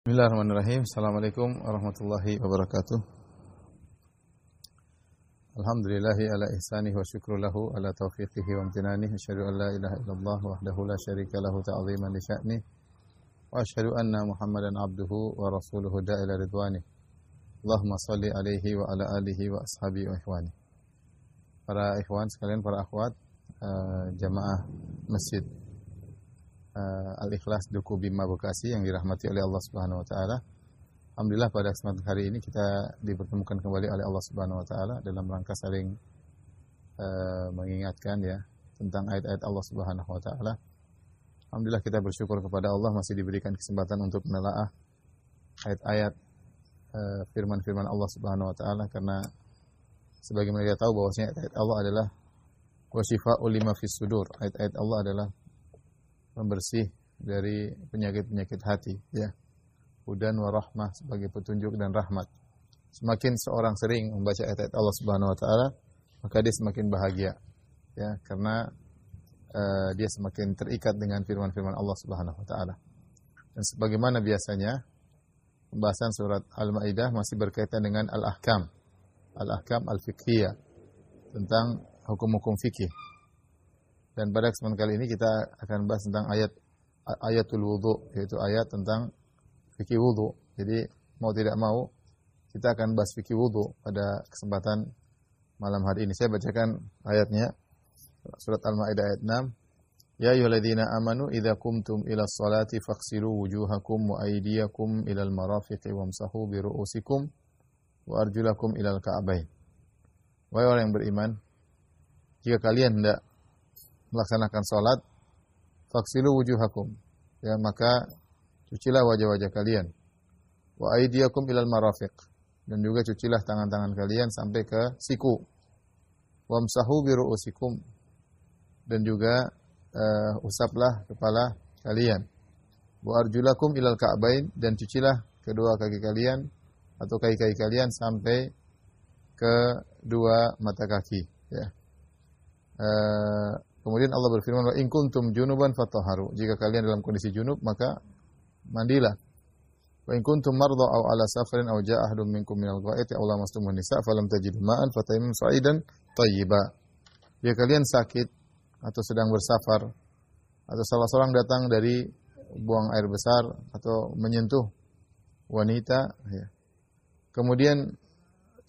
Bismillahirrahmanirrahim. Assalamualaikum warahmatullahi wabarakatuh. Alhamdulillahi ala ihsanihi wa syukru lahu ala taufiqihi wa amtinanihi. Asyhadu an la ilaha illallah wahdahu la syarika lahu ta'ziman li sya'ni. Wa asyhadu anna Muhammadan abduhu wa rasuluhu da'ila ridwani. Allahumma salli alaihi wa ala alihi wa ashabi wa ikhwani. Para ikhwan sekalian, para akhwat, uh, jamaah masjid uh, Al-Ikhlas Duku Bima Bekasi yang dirahmati oleh Allah Subhanahu wa taala. Alhamdulillah pada kesempatan hari ini kita dipertemukan kembali oleh Allah Subhanahu wa taala dalam rangka saling uh, mengingatkan ya tentang ayat-ayat Allah Subhanahu wa taala. Alhamdulillah kita bersyukur kepada Allah masih diberikan kesempatan untuk menelaah ayat-ayat uh, firman-firman Allah Subhanahu wa taala karena sebagaimana kita tahu bahwasanya ayat-ayat Allah adalah wasyifa'ul lima fis sudur. Ayat-ayat Allah adalah pembersih dari penyakit-penyakit hati ya. Hudan wa rahmah sebagai petunjuk dan rahmat. Semakin seorang sering membaca ayat-ayat Allah Subhanahu wa taala, maka dia semakin bahagia. Ya, karena uh, dia semakin terikat dengan firman-firman Allah Subhanahu wa taala. Dan sebagaimana biasanya pembahasan surat Al-Maidah masih berkaitan dengan al-ahkam. Al-ahkam al-fiqhiyah tentang hukum-hukum fikih. Dan pada kesempatan kali ini kita akan bahas tentang ayat ayatul wudu yaitu ayat tentang fikih wudu. Jadi mau tidak mau kita akan bahas fikih wudu pada kesempatan malam hari ini. Saya bacakan ayatnya surat Al-Maidah ayat 6. Ya ayyuhalladzina amanu idza qumtum ila sholati faghsilu wujuhakum wa aydiyakum ila al-marafiqi wamsahu bi ru'usikum wa arjulakum ila al-ka'bain. Wahai orang yang beriman, jika kalian hendak melaksanakan salat, faksilu wujuhakum. Ya, maka cucilah wajah-wajah kalian. Wa aydiyakum ilal marafiq. Dan juga cucilah tangan-tangan kalian sampai ke siku. Wamsahu bi ru'usikum. Dan juga uh, usaplah kepala kalian. Wa arjulakum ilal ka'bain dan cucilah kedua kaki kalian atau kaki-kaki kalian sampai ke dua mata kaki, ya. Uh, Kemudian Allah berfirman, "Wa in kuntum junuban fatahharu." Jika kalian dalam kondisi junub, maka mandilah. Wa in kuntum marda aw ala safarin aw jaa ahadun minkum minal ghaiti aw lamastumun nisa falam tajidu ma'an fatayammamu sa'idan thayyiba. Jika kalian sakit atau sedang bersafar atau salah seorang datang dari buang air besar atau menyentuh wanita, ya. kemudian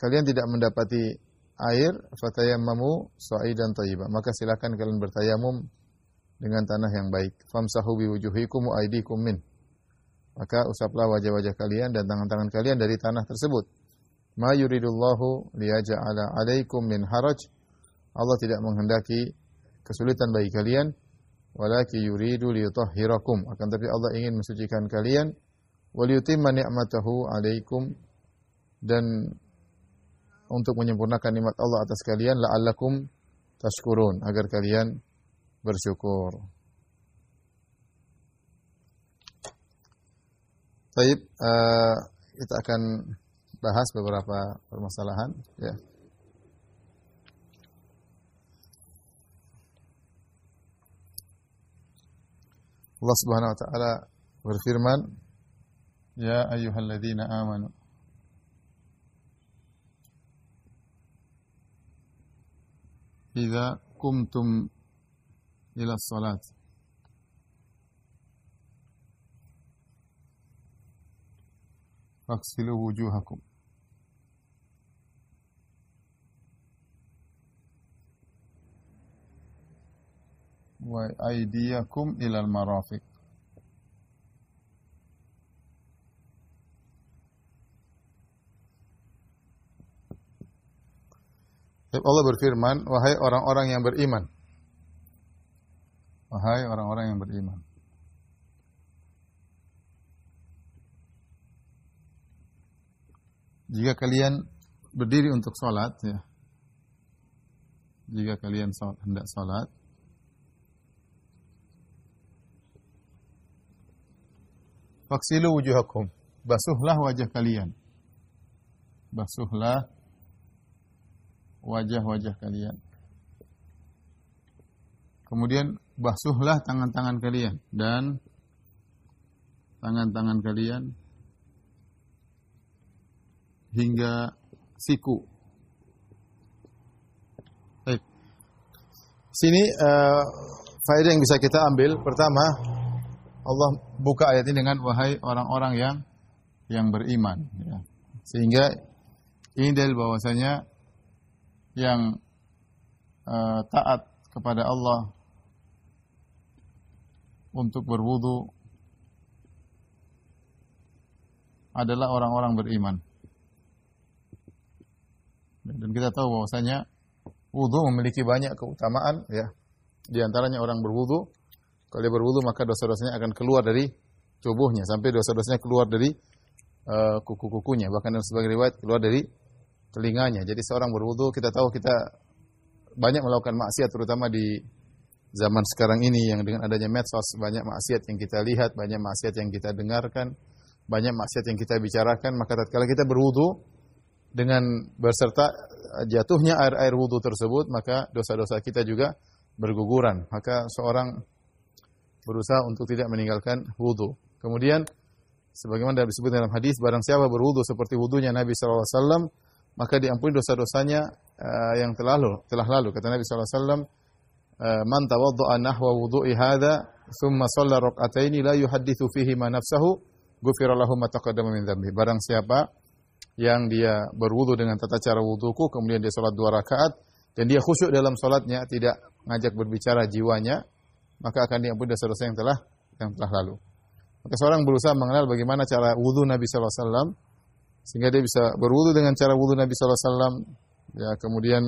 kalian tidak mendapati air fatayammamu sa'idan thayyiba maka silakan kalian bertayamum dengan tanah yang baik. Famsahu biwujuhikum wa aydikum min. Maka usaplah wajah-wajah kalian dan tangan-tangan kalian dari tanah tersebut. Ma yuridullahu liyaj'ala 'alaikum min haraj. Allah tidak menghendaki kesulitan bagi kalian. Walaki yuridu liyutahhirakum. Akan tapi Allah ingin mensucikan kalian. Waliyutimma ni'matahu 'alaikum. Dan untuk menyempurnakan nikmat Allah atas kalian la'allakum tashkurun agar kalian bersyukur. Baik, uh, kita akan bahas beberapa permasalahan ya. Allah Subhanahu wa taala berfirman, "Ya ayyuhalladzina amanu" إذا قمتم إلى الصلاة. فاغسلوا وجوهكم. وأيديكم إلى المرافق. Allah berfirman, wahai orang-orang yang beriman. Wahai orang-orang yang beriman. Jika kalian berdiri untuk sholat, ya, jika kalian sholat, hendak sholat, faksilu wujuhakum, basuhlah wajah kalian. Basuhlah wajah-wajah kalian. Kemudian basuhlah tangan-tangan kalian dan tangan-tangan kalian hingga siku. Baik. Sini uh, faedah yang bisa kita ambil pertama Allah buka ayat ini dengan wahai orang-orang yang yang beriman ya. Sehingga ini dalil bahwasanya yang uh, taat kepada Allah untuk berwudu adalah orang-orang beriman. Dan kita tahu bahwasanya wudu memiliki banyak keutamaan ya. Di antaranya orang berwudu, kalau dia berwudu maka dosa-dosanya akan keluar dari tubuhnya sampai dosa-dosanya keluar dari uh, kuku-kukunya, bahkan sebagai riwayat keluar dari telinganya. Jadi seorang berwudu kita tahu kita banyak melakukan maksiat terutama di zaman sekarang ini yang dengan adanya medsos banyak maksiat yang kita lihat, banyak maksiat yang kita dengarkan, banyak maksiat yang kita bicarakan, maka tatkala kita berwudu dengan berserta jatuhnya air-air wudu tersebut, maka dosa-dosa kita juga berguguran. Maka seorang berusaha untuk tidak meninggalkan wudu. Kemudian sebagaimana disebut dalam hadis, barang siapa berwudu seperti wudunya Nabi SAW, maka diampuni dosa-dosanya uh, yang telah lalu, telah lalu. Kata Nabi SAW, Eh, man tawadda'a nahwa wudu'i hadha thumma shalla rak'ataini la yuhadditsu fihi ma nafsahu ghufira lahu ma taqaddama min dhanbi. Barang siapa yang dia berwudu dengan tata cara wuduku kemudian dia salat dua rakaat dan dia khusyuk dalam salatnya tidak ngajak berbicara jiwanya maka akan diampuni dosa-dosa yang telah yang telah lalu. Maka seorang berusaha mengenal bagaimana cara wudu Nabi sallallahu alaihi wasallam sehingga dia bisa berwudu dengan cara wudu Nabi sallallahu alaihi ya kemudian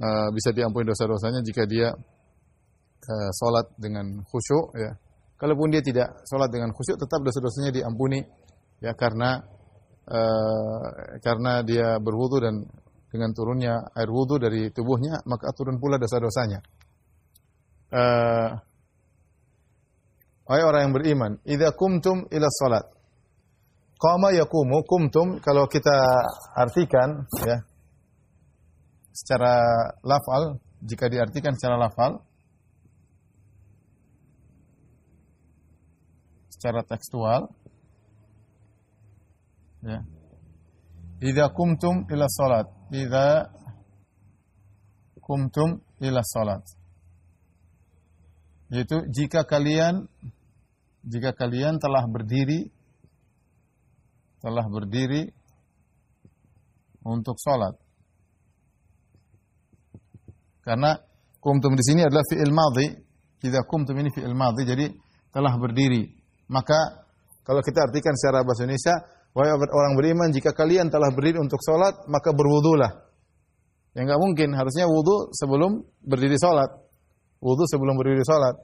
uh, bisa diampuni dosa-dosanya jika dia uh, sholat dengan khusyuk ya. Kalaupun dia tidak sholat dengan khusyuk tetap dosa-dosanya diampuni ya karena uh, karena dia berwudu dan dengan turunnya air wudu dari tubuhnya maka turun pula dosa-dosanya. Uh, Wahai orang yang beriman, idza kumtum ila salat. Qama yakumu kumtum kalau kita artikan ya secara lafal, jika diartikan secara lafal, secara tekstual, ya. Idza kumtum ila salat, idza kumtum ila salat. Yaitu jika kalian jika kalian telah berdiri telah berdiri untuk salat. Karena kumtum di sini adalah fi'il madhi. Jika kumtum ini fi'il madhi, jadi telah berdiri. Maka kalau kita artikan secara bahasa Indonesia, wahai orang beriman, jika kalian telah berdiri untuk sholat, maka berwudulah. Ya enggak mungkin, harusnya wudu sebelum berdiri sholat. Wudu sebelum berdiri sholat.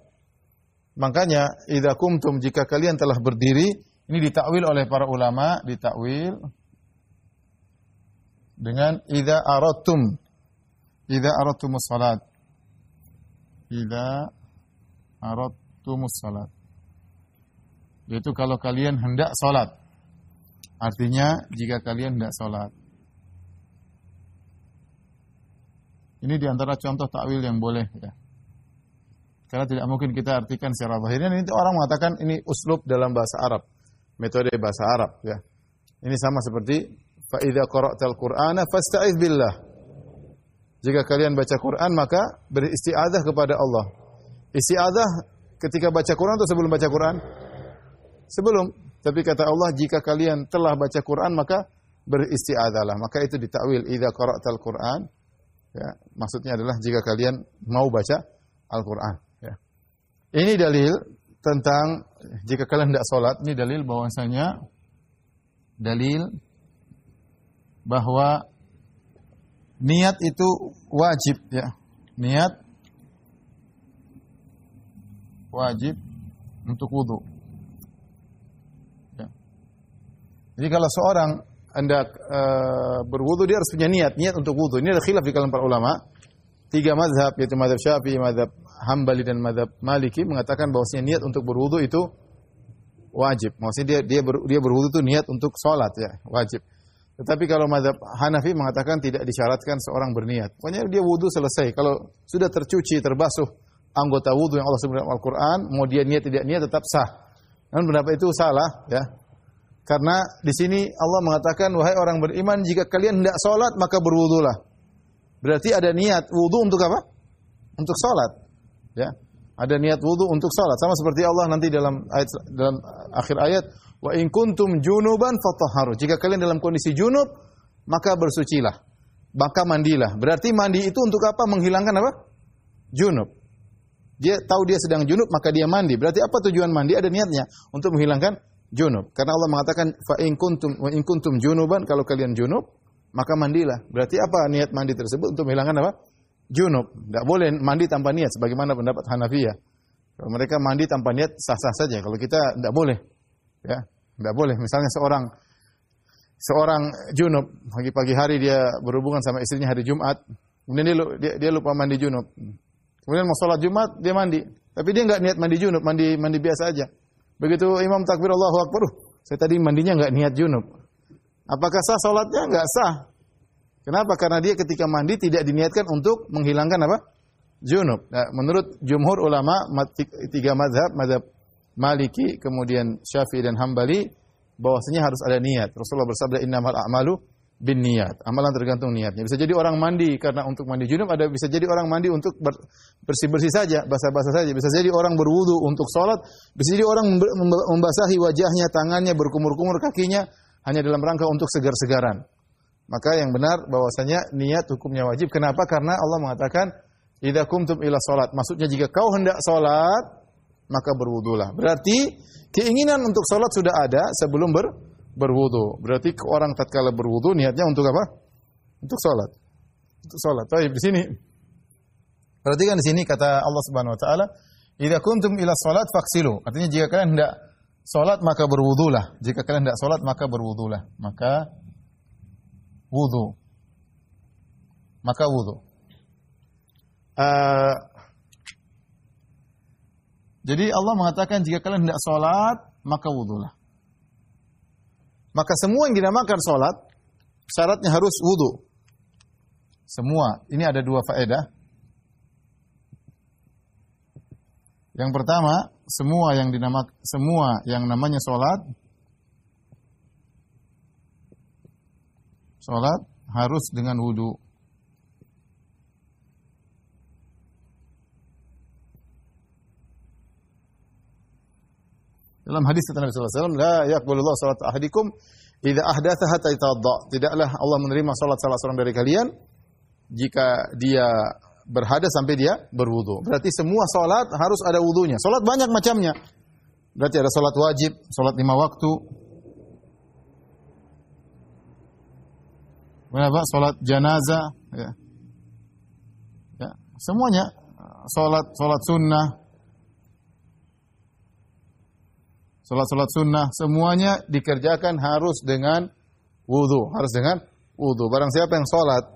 Makanya, idha kumtum, jika kalian telah berdiri, ini ditakwil oleh para ulama, ditakwil dengan idha aratum Idza aradtumus salat. Idza aradtumus salat. Yaitu kalau kalian hendak salat. Artinya jika kalian hendak salat. Ini di antara contoh takwil yang boleh ya. Karena tidak mungkin kita artikan secara zahirnya. Ini orang mengatakan ini uslub dalam bahasa Arab. Metode bahasa Arab ya. Ini sama seperti fa idza qara'tal Qur'ana fasta'iz billah. Jika kalian baca Quran maka beristiazah kepada Allah. Istiazah ketika baca Quran atau sebelum baca Quran? Sebelum. Tapi kata Allah jika kalian telah baca Quran maka beristiazahlah. Maka itu ditakwil idza qara'tal Quran. Ya, maksudnya adalah jika kalian mau baca Al-Qur'an, ya. Ini dalil tentang jika kalian tidak sholat, ini dalil bahwasanya dalil bahwa niat itu wajib ya. Niat wajib untuk wudhu. Ya. Jadi kalau seorang hendak e, berwudhu dia harus punya niat, niat untuk wudhu. Ini ada khilaf di kalangan para ulama. Tiga mazhab yaitu mazhab Syafi'i, mazhab Hambali dan mazhab Maliki mengatakan bahwasanya niat untuk berwudhu itu wajib. Maksudnya dia dia ber, dia berwudhu itu niat untuk sholat ya, wajib. Tetapi kalau madhab Hanafi mengatakan tidak disyaratkan seorang berniat. Pokoknya dia wudhu selesai. Kalau sudah tercuci, terbasuh anggota wudhu yang Allah sebutkan Al-Quran, mau dia niat tidak niat tetap sah. Namun pendapat itu salah, ya. Karena di sini Allah mengatakan wahai orang beriman jika kalian hendak salat maka berwudulah. Berarti ada niat wudu untuk apa? Untuk salat. Ya. Ada niat wudu untuk salat sama seperti Allah nanti dalam ayat dalam akhir ayat wa in kuntum junuban fatahharu. Jika kalian dalam kondisi junub maka bersucilah. Maka mandilah. Berarti mandi itu untuk apa? Menghilangkan apa? Junub. Dia tahu dia sedang junub maka dia mandi. Berarti apa tujuan mandi? Ada niatnya untuk menghilangkan junub. Karena Allah mengatakan fa in kuntum wa in kuntum junuban kalau kalian junub maka mandilah. Berarti apa niat mandi tersebut untuk menghilangkan apa? Junub. Tidak boleh mandi tanpa niat sebagaimana pendapat Hanafiyah. Kalau mereka mandi tanpa niat sah-sah saja. Kalau kita tidak boleh. Ya, tidak boleh. Misalnya seorang seorang junub pagi-pagi hari dia berhubungan sama istrinya hari Jumat, kemudian dia, dia, dia lupa mandi junub. Kemudian mau sholat Jumat, dia mandi. Tapi dia nggak niat mandi junub, mandi mandi biasa aja. Begitu imam takbir Allahu Akbar, uh, saya tadi mandinya nggak niat junub. Apakah sah sholatnya? Nggak sah. Kenapa? Karena dia ketika mandi tidak diniatkan untuk menghilangkan apa? Junub. Nah, menurut jumhur ulama tiga madhab, madhab Maliki, kemudian Syafi'i dan Hambali, bahwasanya harus ada niat. Rasulullah bersabda innamal a'malu bin niat. Amalan tergantung niatnya. Bisa jadi orang mandi karena untuk mandi junub, ada bisa jadi orang mandi untuk bersih-bersih saja, basah-basah saja. Bisa jadi orang berwudu untuk sholat, bisa jadi orang membasahi wajahnya, tangannya, berkumur-kumur kakinya hanya dalam rangka untuk segar-segaran. Maka yang benar bahwasanya niat hukumnya wajib. Kenapa? Karena Allah mengatakan idza kumtum ila salat. Maksudnya jika kau hendak salat, maka berwudulah. Berarti keinginan untuk salat sudah ada sebelum ber berwudu. Berarti orang tatkala berwudu niatnya untuk apa? Untuk salat. Untuk salat. Tapi di sini Perhatikan di sini kata Allah Subhanahu wa taala, "Idza kuntum ila salat faksilu." Artinya jika kalian hendak salat maka berwudulah. Jika kalian hendak salat maka berwudulah. Maka wudu. Maka wudu. Uh, jadi Allah mengatakan jika kalian hendak salat maka wudulah. Maka semua yang dinamakan sholat, syaratnya harus wudhu. Semua. Ini ada dua faedah. Yang pertama, semua yang dinamak semua yang namanya sholat, sholat harus dengan wudhu. Dalam hadis kata Nabi sallallahu alaihi wasallam, "La yaqbalullahu salat ahadikum idza ahdatha hatta yatawadda." Tidaklah Allah menerima salat salah seorang dari kalian jika dia berhadas sampai dia berwudu. Berarti semua salat harus ada wudunya. Salat banyak macamnya. Berarti ada salat wajib, salat lima waktu. Berapa? Salat jenazah, ya. ya. Semuanya salat salat sunnah, Salat-salat sunnah semuanya dikerjakan harus dengan wudhu, harus dengan wudhu. Barang siapa yang salat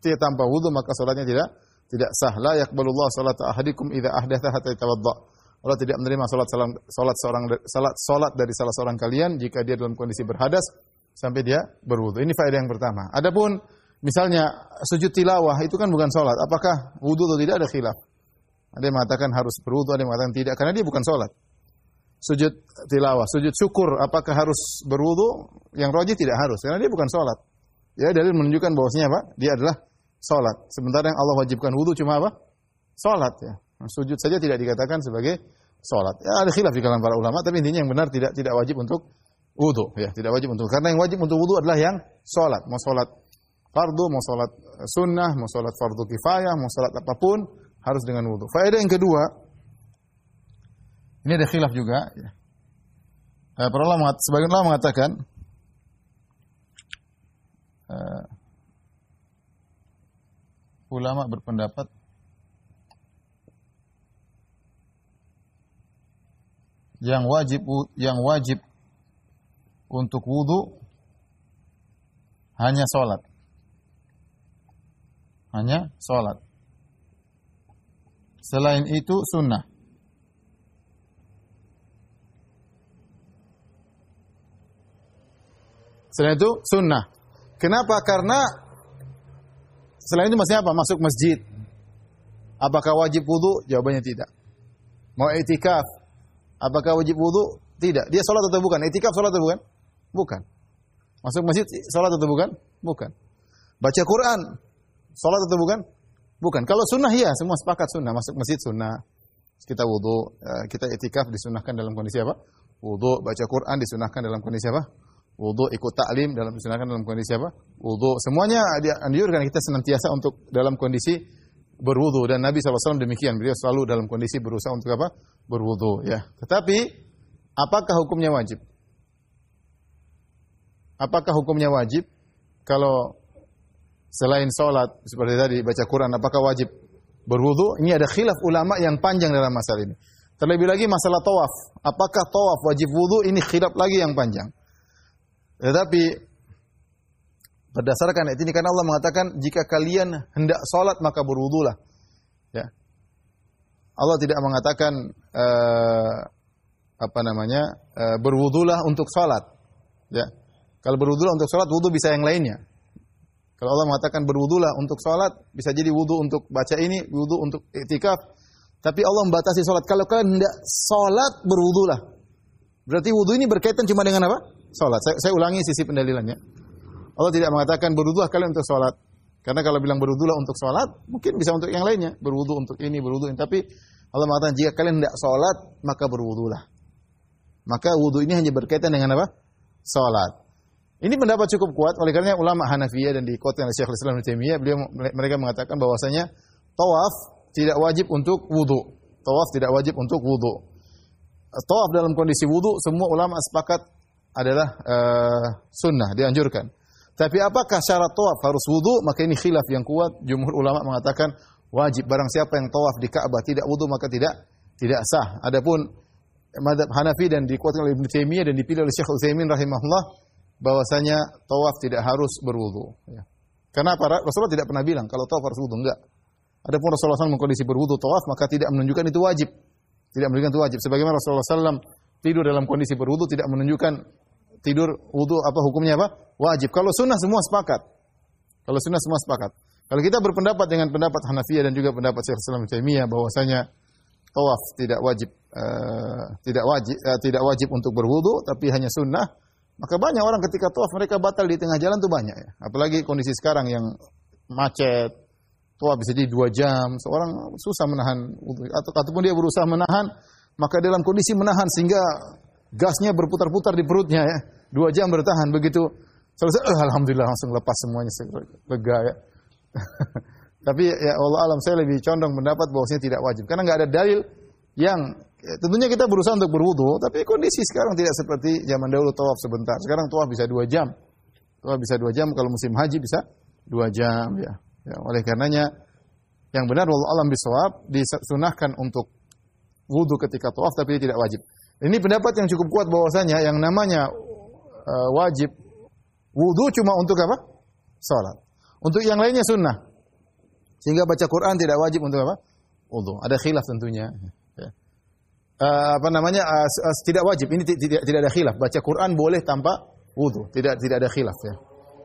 tidak tanpa wudhu maka salatnya tidak tidak sah. La yaqbalullah salat ahadikum idza ahdatha hatta yatawadda. Allah tidak menerima salat salat seorang salat salat dari salah seorang kalian jika dia dalam kondisi berhadas sampai dia berwudu. Ini faedah yang pertama. Adapun misalnya sujud tilawah itu kan bukan salat. Apakah wudu atau tidak ada khilaf. Ada yang mengatakan harus berwudu, ada yang mengatakan tidak karena dia bukan salat sujud tilawah, sujud syukur, apakah harus berwudu? Yang roji tidak harus, karena dia bukan sholat. Ya, dalil menunjukkan bahwasanya apa? Dia adalah sholat. Sementara yang Allah wajibkan wudu cuma apa? Sholat ya. Sujud saja tidak dikatakan sebagai sholat. Ya, ada khilaf di kalangan para ulama, tapi intinya yang benar tidak tidak wajib untuk wudu. Ya, tidak wajib untuk. Karena yang wajib untuk wudu adalah yang sholat. Mau sholat fardu, mau sholat sunnah, mau sholat fardu kifayah, mau sholat apa pun, harus dengan wudu. Faedah yang kedua, ini ada khilaf juga. Ya. Uh, para ulama, sebagian ulama mengatakan uh, ulama berpendapat yang wajib yang wajib untuk wudhu hanya sholat. Hanya sholat. Selain itu sunnah. Selain itu sunnah. Kenapa? Karena selain itu masih apa? Masuk masjid. Apakah wajib wudhu? Jawabannya tidak. Mau etikaf? Apakah wajib wudhu? Tidak. Dia sholat atau bukan? Etikaf sholat atau bukan? Bukan. Masuk masjid salat atau bukan? Bukan. Baca Quran salat atau bukan? Bukan. Kalau sunnah ya, semua sepakat sunnah. Masuk masjid sunnah. Kita wudhu, eh, kita itikaf disunahkan dalam kondisi apa? Wudhu, baca Quran disunahkan dalam kondisi apa? Wudhu, ikut taklim dalam disunahkan dalam kondisi apa? Wudhu. Semuanya dianjurkan kita senantiasa untuk dalam kondisi berwudhu dan Nabi SAW demikian beliau selalu dalam kondisi berusaha untuk apa berwudhu ya tetapi apakah hukumnya wajib apakah hukumnya wajib kalau selain sholat seperti tadi baca Quran apakah wajib berwudhu ini ada khilaf ulama yang panjang dalam masalah ini terlebih lagi masalah tawaf apakah tawaf wajib wudhu ini khilaf lagi yang panjang tetapi Berdasarkan ayat ini karena Allah mengatakan jika kalian hendak salat maka berwudulah. Ya. Allah tidak mengatakan uh, apa namanya? Uh, berwudulah untuk salat. Ya. Kalau berwudulah untuk salat, wudu bisa yang lainnya. Kalau Allah mengatakan berwudulah untuk salat, bisa jadi wudu untuk baca ini, wudu untuk iktikaf. Tapi Allah membatasi salat. Kalau kalian hendak salat, berwudulah. Berarti wudu ini berkaitan cuma dengan apa? Salat. Saya, saya ulangi sisi pendalilannya. Allah tidak mengatakan berwudulah kalian untuk sholat. Karena kalau bilang berwudulah untuk sholat, mungkin bisa untuk yang lainnya. Berwudu untuk ini, berwudu ini. Tapi Allah mengatakan jika kalian tidak sholat, maka berwudulah. Maka wudu ini hanya berkaitan dengan apa? Sholat. Ini pendapat cukup kuat oleh karena ulama Hanafiyah dan dikotkan oleh Syekhul Islam Taimiyah, beliau mereka mengatakan bahwasanya tawaf tidak wajib untuk wudu. Tawaf tidak wajib untuk wudu. Tawaf dalam kondisi wudu semua ulama sepakat adalah uh, sunnah dianjurkan. Tapi apakah syarat tawaf harus wudu? Maka ini khilaf yang kuat. Jumhur ulama mengatakan wajib. Barang siapa yang tawaf di Ka'bah tidak wudu maka tidak tidak sah. Adapun madhab Hanafi dan dikuatkan oleh Ibnu Taimiyah dan dipilih oleh Syekh Utsaimin rahimahullah bahwasanya tawaf tidak harus berwudu. Ya. Karena para Rasulullah tidak pernah bilang kalau tawaf harus wudu enggak. Adapun Rasulullah SAW mengkondisi berwudu tawaf maka tidak menunjukkan itu wajib. Tidak menunjukkan itu wajib. Sebagaimana Rasulullah SAW tidur dalam kondisi berwudu tidak menunjukkan tidur wudu apa hukumnya apa? Wajib. Kalau sunnah semua sepakat. Kalau sunnah semua sepakat. Kalau kita berpendapat dengan pendapat Hanafiyah dan juga pendapat Syekh Islam Taimiyah bahwasanya tawaf tidak wajib uh, tidak wajib uh, tidak wajib untuk berwudu tapi hanya sunnah, maka banyak orang ketika tawaf mereka batal di tengah jalan tuh banyak ya. Apalagi kondisi sekarang yang macet, tawaf bisa jadi dua jam, seorang susah menahan atau ataupun dia berusaha menahan, maka dalam kondisi menahan sehingga gasnya berputar-putar di perutnya ya. Dua jam bertahan begitu selesai, oh, alhamdulillah langsung lepas semuanya lega ya. Tapi ya Allah alam saya lebih condong mendapat bahwasanya tidak wajib karena nggak ada dalil yang ya, tentunya kita berusaha untuk berwudu, tapi kondisi sekarang tidak seperti zaman dahulu tawaf sebentar. Sekarang tawaf bisa dua jam, tawaf bisa dua jam. Kalau musim haji bisa dua jam ya. ya oleh karenanya yang benar Allah alam bisawab disunahkan untuk wudu ketika tawaf tapi tidak wajib. Ini pendapat yang cukup kuat bahwasanya yang namanya uh, wajib wudhu cuma untuk apa? Salat. Untuk yang lainnya sunnah. Sehingga baca Quran tidak wajib untuk apa? Wudhu. Ada khilaf tentunya. Uh, apa namanya? Uh, tidak wajib. Ini tidak tidak ada khilaf. Baca Quran boleh tanpa wudhu. Tidak tidak ada khilaf ya.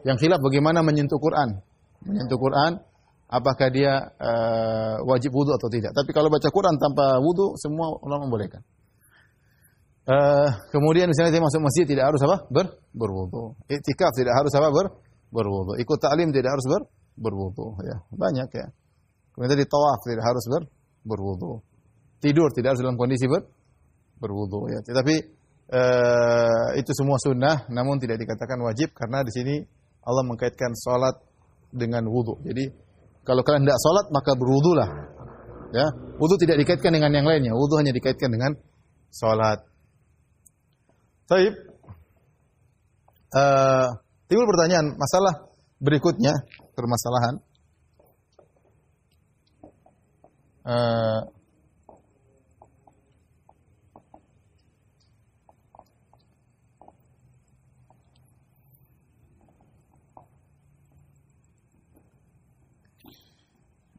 Yang khilaf bagaimana menyentuh Quran. Menyentuh Quran apakah dia uh, wajib wudhu atau tidak. Tapi kalau baca Quran tanpa wudhu semua ulama membolehkan. Uh, kemudian misalnya dia masuk masjid tidak harus apa? Ber berwudu. Iktikaf tidak harus apa? Ber berwudu. Ikut taklim tidak harus ber berwudu ya. Banyak ya. Kemudian tadi tawaf tidak harus ber berwudu. Tidur tidak harus dalam kondisi ber berwudu ya. Tetapi uh, itu semua sunnah namun tidak dikatakan wajib karena di sini Allah mengkaitkan salat dengan wudu. Jadi kalau kalian tidak salat maka berwudulah. Ya, wudu tidak dikaitkan dengan yang lainnya. Wudu hanya dikaitkan dengan salat. Taib. Uh, timbul pertanyaan, masalah berikutnya, permasalahan. Uh,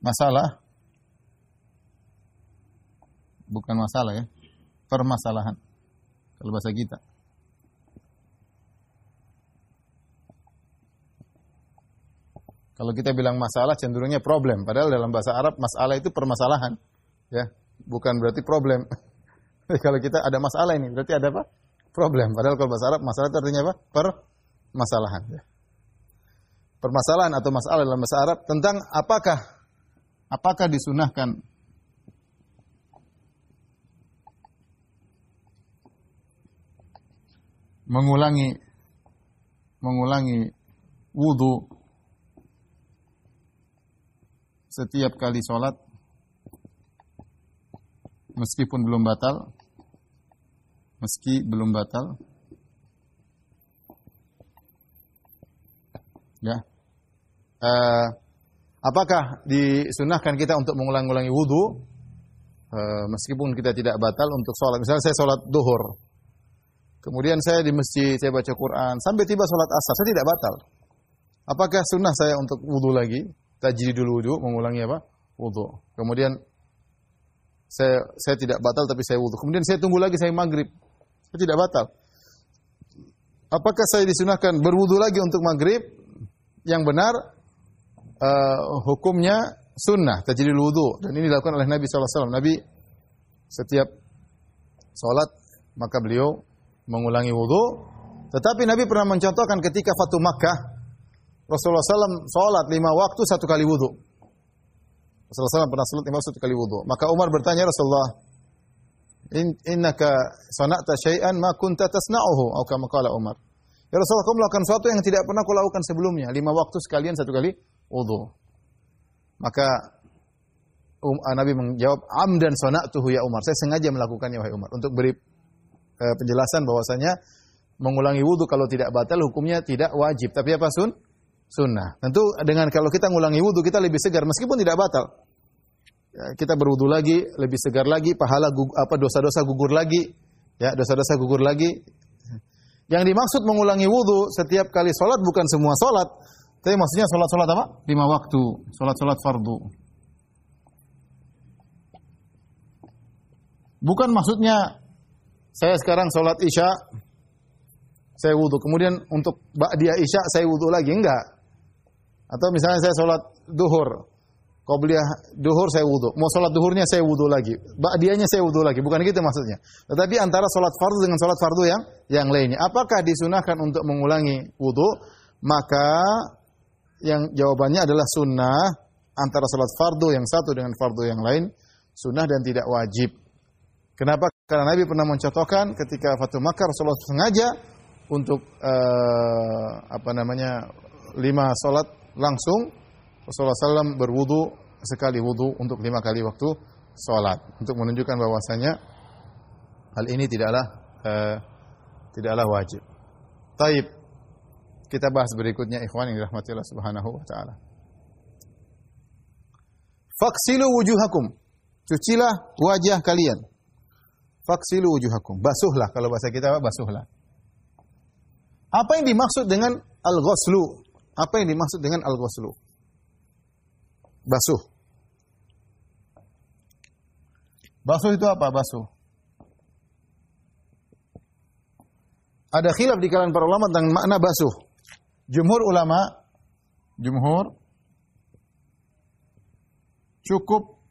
masalah bukan masalah ya permasalahan kalau bahasa kita Kalau kita bilang masalah cenderungnya problem, padahal dalam bahasa Arab masalah itu permasalahan, ya, bukan berarti problem. Kalau kita ada masalah ini, berarti ada apa? problem. Padahal kalau bahasa Arab masalah itu artinya apa? Permasalahan. Ya. Permasalahan atau masalah dalam bahasa Arab tentang apakah apakah disunahkan? Mengulangi mengulangi wudhu setiap kali sholat meskipun belum batal meski belum batal. Ya. Uh, apakah disunahkan kita untuk mengulang-ulangi wudhu uh, meskipun kita tidak batal untuk sholat. Misalnya saya sholat duhur. Kemudian saya di masjid saya baca Quran sampai tiba sholat asar saya tidak batal. Apakah sunnah saya untuk wudhu lagi? Dulu wudhu mengulangi apa? Wudhu kemudian saya saya tidak batal tapi saya wudhu kemudian saya tunggu lagi saya maghrib. Tidak batal. Apakah saya disunahkan berwudu lagi untuk maghrib? Yang benar uh, hukumnya sunnah tajidul wudu dan ini dilakukan oleh Nabi SAW. Nabi setiap sholat maka beliau mengulangi wudu. Tetapi Nabi pernah mencontohkan ketika Fatu Makkah Rasulullah SAW sholat lima waktu satu kali wudu. Rasulullah SAW pernah sholat lima waktu satu kali wudu. Maka Umar bertanya Rasulullah, In, innaka sana'ta syai'an ma kunta tasna'uhu atau kama Umar. Ya Rasulullah, kamu melakukan sesuatu yang tidak pernah kau lakukan sebelumnya. Lima waktu sekalian satu kali wudu. Maka um, ah, Nabi menjawab, amdan sana'tuhu ya Umar. Saya sengaja melakukannya wahai Umar. Untuk beri uh, penjelasan bahwasanya mengulangi wudu kalau tidak batal hukumnya tidak wajib. Tapi apa sun? Sunnah. Tentu dengan kalau kita mengulangi wudu kita lebih segar meskipun tidak batal. Ya, kita berwudu lagi, lebih segar lagi, pahala apa dosa-dosa gugur lagi, ya dosa-dosa gugur lagi. Yang dimaksud mengulangi wudu setiap kali sholat bukan semua sholat, tapi maksudnya sholat-sholat apa? Lima waktu, sholat-sholat fardu. Bukan maksudnya saya sekarang sholat isya, saya wudu, kemudian untuk dia isya saya wudu lagi, enggak. Atau misalnya saya sholat duhur, Qobliyah duhur saya wudhu. Mau sholat duhurnya saya wudhu lagi. Ba'diyahnya saya wudhu lagi. Bukan gitu maksudnya. Tetapi antara sholat fardu dengan sholat fardu yang yang lainnya. Apakah disunahkan untuk mengulangi wudhu? Maka yang jawabannya adalah sunnah antara sholat fardu yang satu dengan fardu yang lain. Sunnah dan tidak wajib. Kenapa? Karena Nabi pernah mencontohkan ketika Fatu Makkah Rasulullah sengaja untuk uh, apa namanya lima sholat langsung Rasulullah SAW berwudu sekali wudu untuk lima kali waktu sholat untuk menunjukkan bahwasanya hal ini tidaklah uh, tidaklah wajib. Taib kita bahas berikutnya ikhwan yang dirahmati Allah Subhanahu wa taala. Faksilu wujuhakum. Cucilah wajah kalian. Faksilu wujuhakum. Basuhlah kalau bahasa kita basuhlah. Apa yang dimaksud dengan al-ghuslu? Apa yang dimaksud dengan al-ghuslu? Basuh. Basuh itu apa basuh? Ada khilaf di kalangan para ulama tentang makna basuh. Jumhur ulama, jumhur cukup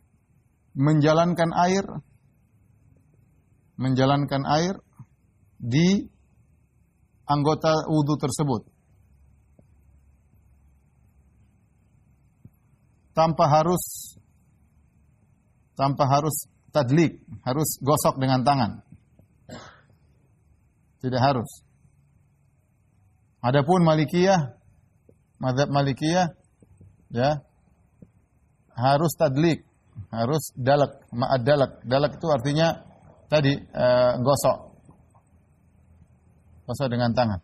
menjalankan air menjalankan air di anggota wudhu tersebut. tanpa harus tanpa harus tadlik, harus gosok dengan tangan. Tidak harus. Adapun Malikiyah, mazhab Malikiyah ya harus tadlik, harus dalak, ma'ad dalak. Dalak itu artinya tadi e, gosok. Gosok dengan tangan.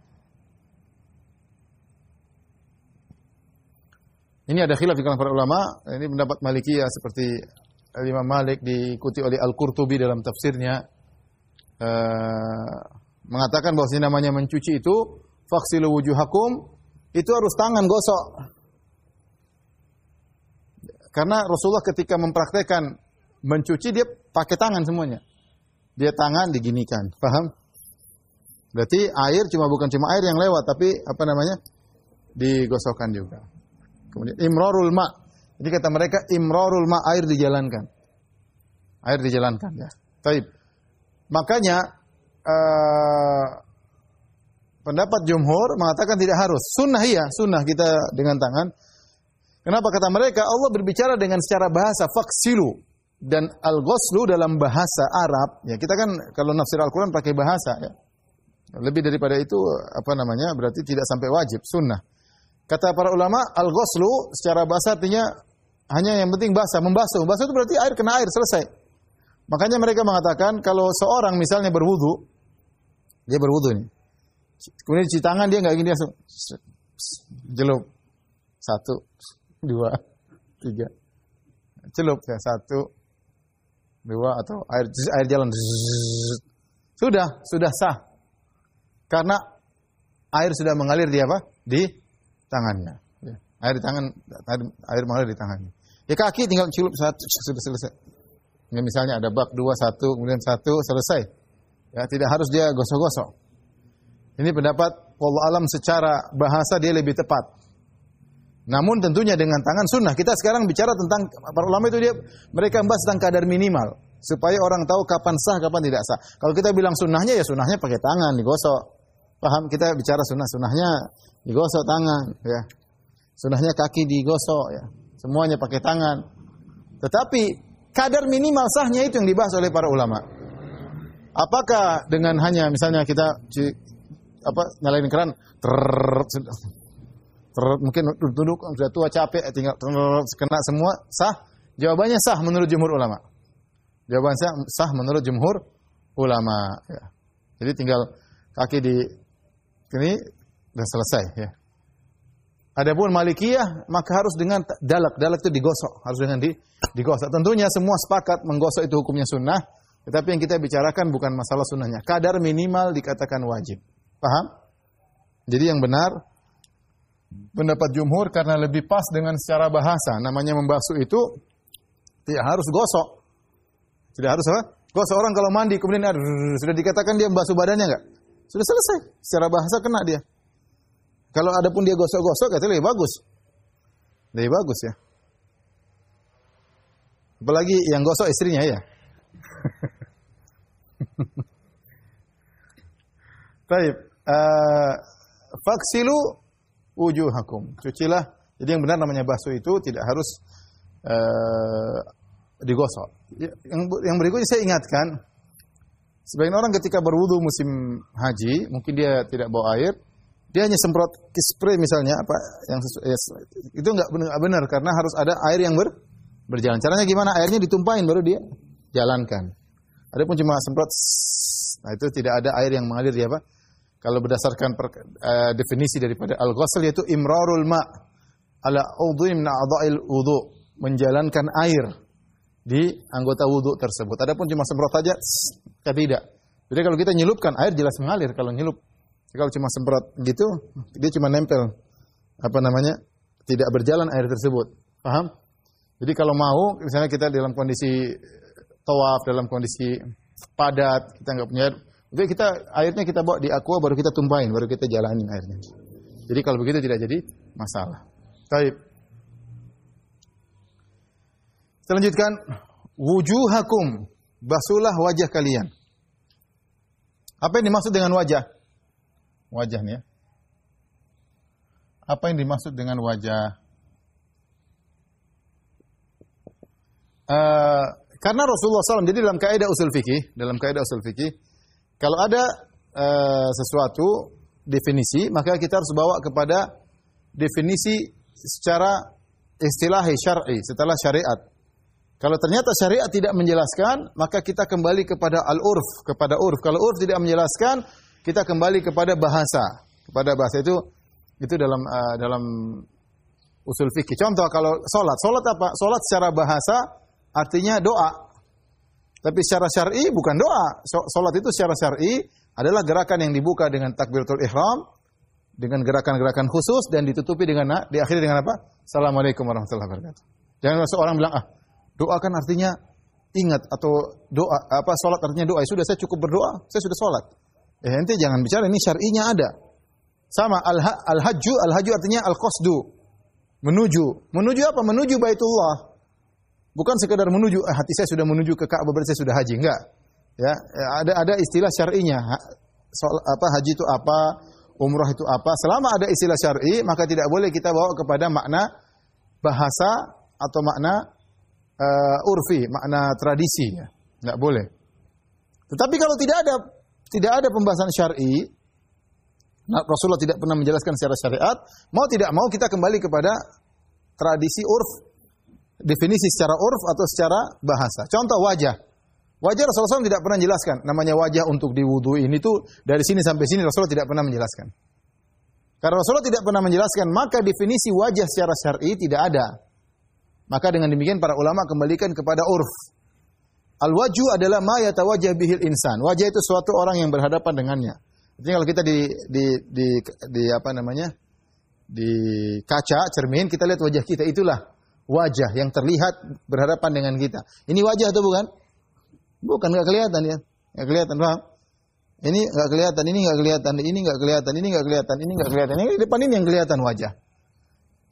Ini ada khilaf di kalangan para ulama. Ini pendapat Malikiyah seperti Imam Malik diikuti oleh Al-Qurtubi dalam tafsirnya uh, mengatakan bahwa namanya mencuci itu faksilu wujuhakum itu harus tangan gosok. Karena Rasulullah ketika mempraktekkan mencuci dia pakai tangan semuanya. Dia tangan diginikan, paham? Berarti air cuma bukan cuma air yang lewat tapi apa namanya? digosokkan juga. Kemudian imrarul ma. Jadi kata mereka imrarul ma air dijalankan. Air dijalankan ya. Taib. Makanya uh, pendapat jumhur mengatakan tidak harus. Sunnah iya, sunnah kita dengan tangan. Kenapa kata mereka Allah berbicara dengan secara bahasa faksilu dan al-ghuslu dalam bahasa Arab ya kita kan kalau nafsir Al-Qur'an pakai bahasa ya. Lebih daripada itu apa namanya? berarti tidak sampai wajib, sunnah. Kata para ulama al-ghuslu secara bahasa artinya hanya yang penting basah, membasuh. Membasuh itu berarti air kena air selesai. Makanya mereka mengatakan kalau seorang misalnya berwudu, dia berwudu nih. Kemudian cuci tangan dia nggak gini langsung jelup. Satu, dua, tiga. Celup ya satu, dua atau air air jalan. Sudah, sudah sah. Karena air sudah mengalir di apa? Di tangannya. Ya. Air di tangan, air, air mengalir di tangannya. Ya kaki tinggal celup satu, sudah selesai. Ya, misalnya ada bab dua satu, kemudian satu selesai. Ya tidak harus dia gosok-gosok. Ini pendapat Allah alam secara bahasa dia lebih tepat. Namun tentunya dengan tangan sunnah. Kita sekarang bicara tentang para ulama itu dia mereka membahas tentang kadar minimal supaya orang tahu kapan sah kapan tidak sah. Kalau kita bilang sunnahnya ya sunnahnya pakai tangan digosok. Paham? Kita bicara sunnah sunnahnya digosok tangan ya. Sunnahnya kaki digosok ya. Semuanya pakai tangan. Tetapi kadar minimal sahnya itu yang dibahas oleh para ulama. Apakah dengan hanya misalnya kita apa nyalain keran ter, mungkin duduk sudah tua capek tinggal ter, kena semua sah jawabannya sah menurut jumhur ulama jawabannya sah, sah menurut jumhur ulama ya. jadi tinggal kaki di ini sudah selesai ya Adapun Malikiyah maka harus dengan dalak. Dalak itu digosok, harus dengan di, digosok. Tentunya semua sepakat menggosok itu hukumnya sunnah, tetapi yang kita bicarakan bukan masalah sunnahnya. Kadar minimal dikatakan wajib. Paham? Jadi yang benar pendapat jumhur karena lebih pas dengan secara bahasa. Namanya membasuh itu tidak harus gosok. Tidak harus apa? Gosok orang kalau mandi kemudian sudah dikatakan dia membasuh badannya enggak? Sudah selesai. Secara bahasa kena dia. Kalau ada pun dia gosok-gosok, katanya lebih bagus. Lebih bagus ya. Apalagi yang gosok istrinya ya. Baik. Uh, faksilu wujuhakum. Cucilah. Jadi yang benar namanya basuh itu tidak harus uh, digosok. Ya, yang, yang berikutnya saya ingatkan, sebagian orang ketika berwudu musim haji, mungkin dia tidak bawa air, dia hanya semprot spray misalnya apa yang ya, itu nggak benar, benar karena harus ada air yang ber, berjalan. Caranya gimana? Airnya ditumpahin baru dia jalankan. Ada pun cuma semprot, nah itu tidak ada air yang mengalir di apa? Kalau berdasarkan per, uh, definisi daripada al-ghusl yaitu imrarul ma ala udhu min a'dha'il wudu, menjalankan air di anggota wudu tersebut. Adapun cuma semprot saja tidak. Jadi kalau kita nyelupkan air jelas mengalir kalau nyelup. Kalau cuma semprot gitu, dia cuma nempel apa namanya? tidak berjalan air tersebut. Paham? Jadi kalau mau misalnya kita dalam kondisi tawaf, dalam kondisi padat, kita nggak punya air, jadi kita airnya kita bawa di aqua baru kita tumpahin, baru kita jalanin airnya. Jadi kalau begitu tidak jadi masalah. Baik. Selanjutkan wujuhakum basuhlah wajah kalian. Apa yang dimaksud dengan wajah? Wajah nih ya. Apa yang dimaksud dengan wajah? Uh, karena Rasulullah SAW, jadi dalam kaidah usul fikih, dalam kaidah usul fikih, kalau ada uh, sesuatu definisi, maka kita harus bawa kepada definisi secara istilahi syar'i setelah syariat. Kalau ternyata syariat tidak menjelaskan, maka kita kembali kepada al-urf, kepada urf. Kalau urf tidak menjelaskan, kita kembali kepada bahasa. Kepada bahasa itu itu dalam uh, dalam usul fikih. Contoh kalau salat, salat apa? Salat secara bahasa artinya doa. Tapi secara syar'i bukan doa. Salat itu secara syar'i adalah gerakan yang dibuka dengan takbiratul ihram dengan gerakan-gerakan khusus dan ditutupi dengan diakhiri dengan apa? Assalamualaikum warahmatullahi wabarakatuh. Jangan seorang bilang ah doa kan artinya ingat atau doa apa salat artinya doa. Ya sudah saya cukup berdoa, saya sudah salat. Eh nanti jangan bicara ini syar'inya ada. Sama al-hajju al-hajju artinya al-qasdu. Menuju. Menuju apa? Menuju Baitullah. Bukan sekedar menuju, eh, hati saya sudah menuju ke Ka'bah berarti saya sudah haji. Enggak. Ya, ada ada istilah syar'inya. Soal apa haji itu apa, umrah itu apa. Selama ada istilah syar'i, maka tidak boleh kita bawa kepada makna bahasa atau makna uh, urfi, makna tradisi ya. Tidak boleh. Tetapi kalau tidak ada tidak ada pembahasan syar'i, nah, Rasulullah tidak pernah menjelaskan secara syariat, mau tidak mau kita kembali kepada tradisi urf, definisi secara urf atau secara bahasa. Contoh wajah. Wajah Rasulullah SAW tidak pernah menjelaskan. Namanya wajah untuk diwudhu ini tuh dari sini sampai sini Rasulullah tidak pernah menjelaskan. Karena Rasulullah tidak pernah menjelaskan, maka definisi wajah secara syar'i tidak ada. Maka dengan demikian para ulama kembalikan kepada urf. Al-waju adalah ma yatawajjah bihil insan. Wajah itu suatu orang yang berhadapan dengannya. Jadi kalau kita di di di, di apa namanya? di kaca cermin kita lihat wajah kita itulah wajah yang terlihat berhadapan dengan kita. Ini wajah atau bukan? Bukan nggak kelihatan ya, nggak kelihatan paham? Ini nggak kelihatan, ini nggak kelihatan, ini nggak kelihatan, ini nggak kelihatan, ini nggak kelihatan. Ini depan ini yang kelihatan wajah.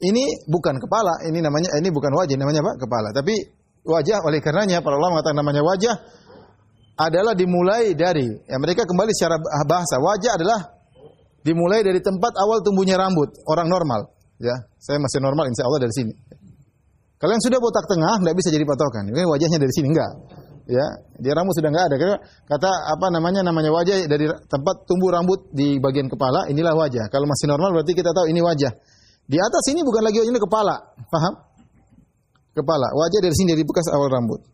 Ini bukan kepala, ini namanya ini bukan wajah, namanya apa? Kepala. Tapi wajah oleh karenanya para ulama mengatakan namanya wajah adalah dimulai dari ya mereka kembali secara bahasa wajah adalah dimulai dari tempat awal tumbuhnya rambut orang normal ya saya masih normal insya Allah dari sini kalau yang sudah botak tengah nggak bisa jadi patokan. Ini wajahnya dari sini enggak ya dia rambut sudah nggak ada. Karena kata apa namanya namanya wajah dari tempat tumbuh rambut di bagian kepala inilah wajah. Kalau masih normal berarti kita tahu ini wajah. Di atas ini bukan lagi ini kepala. Paham? Kepala. Wajah dari sini dari bekas awal rambut.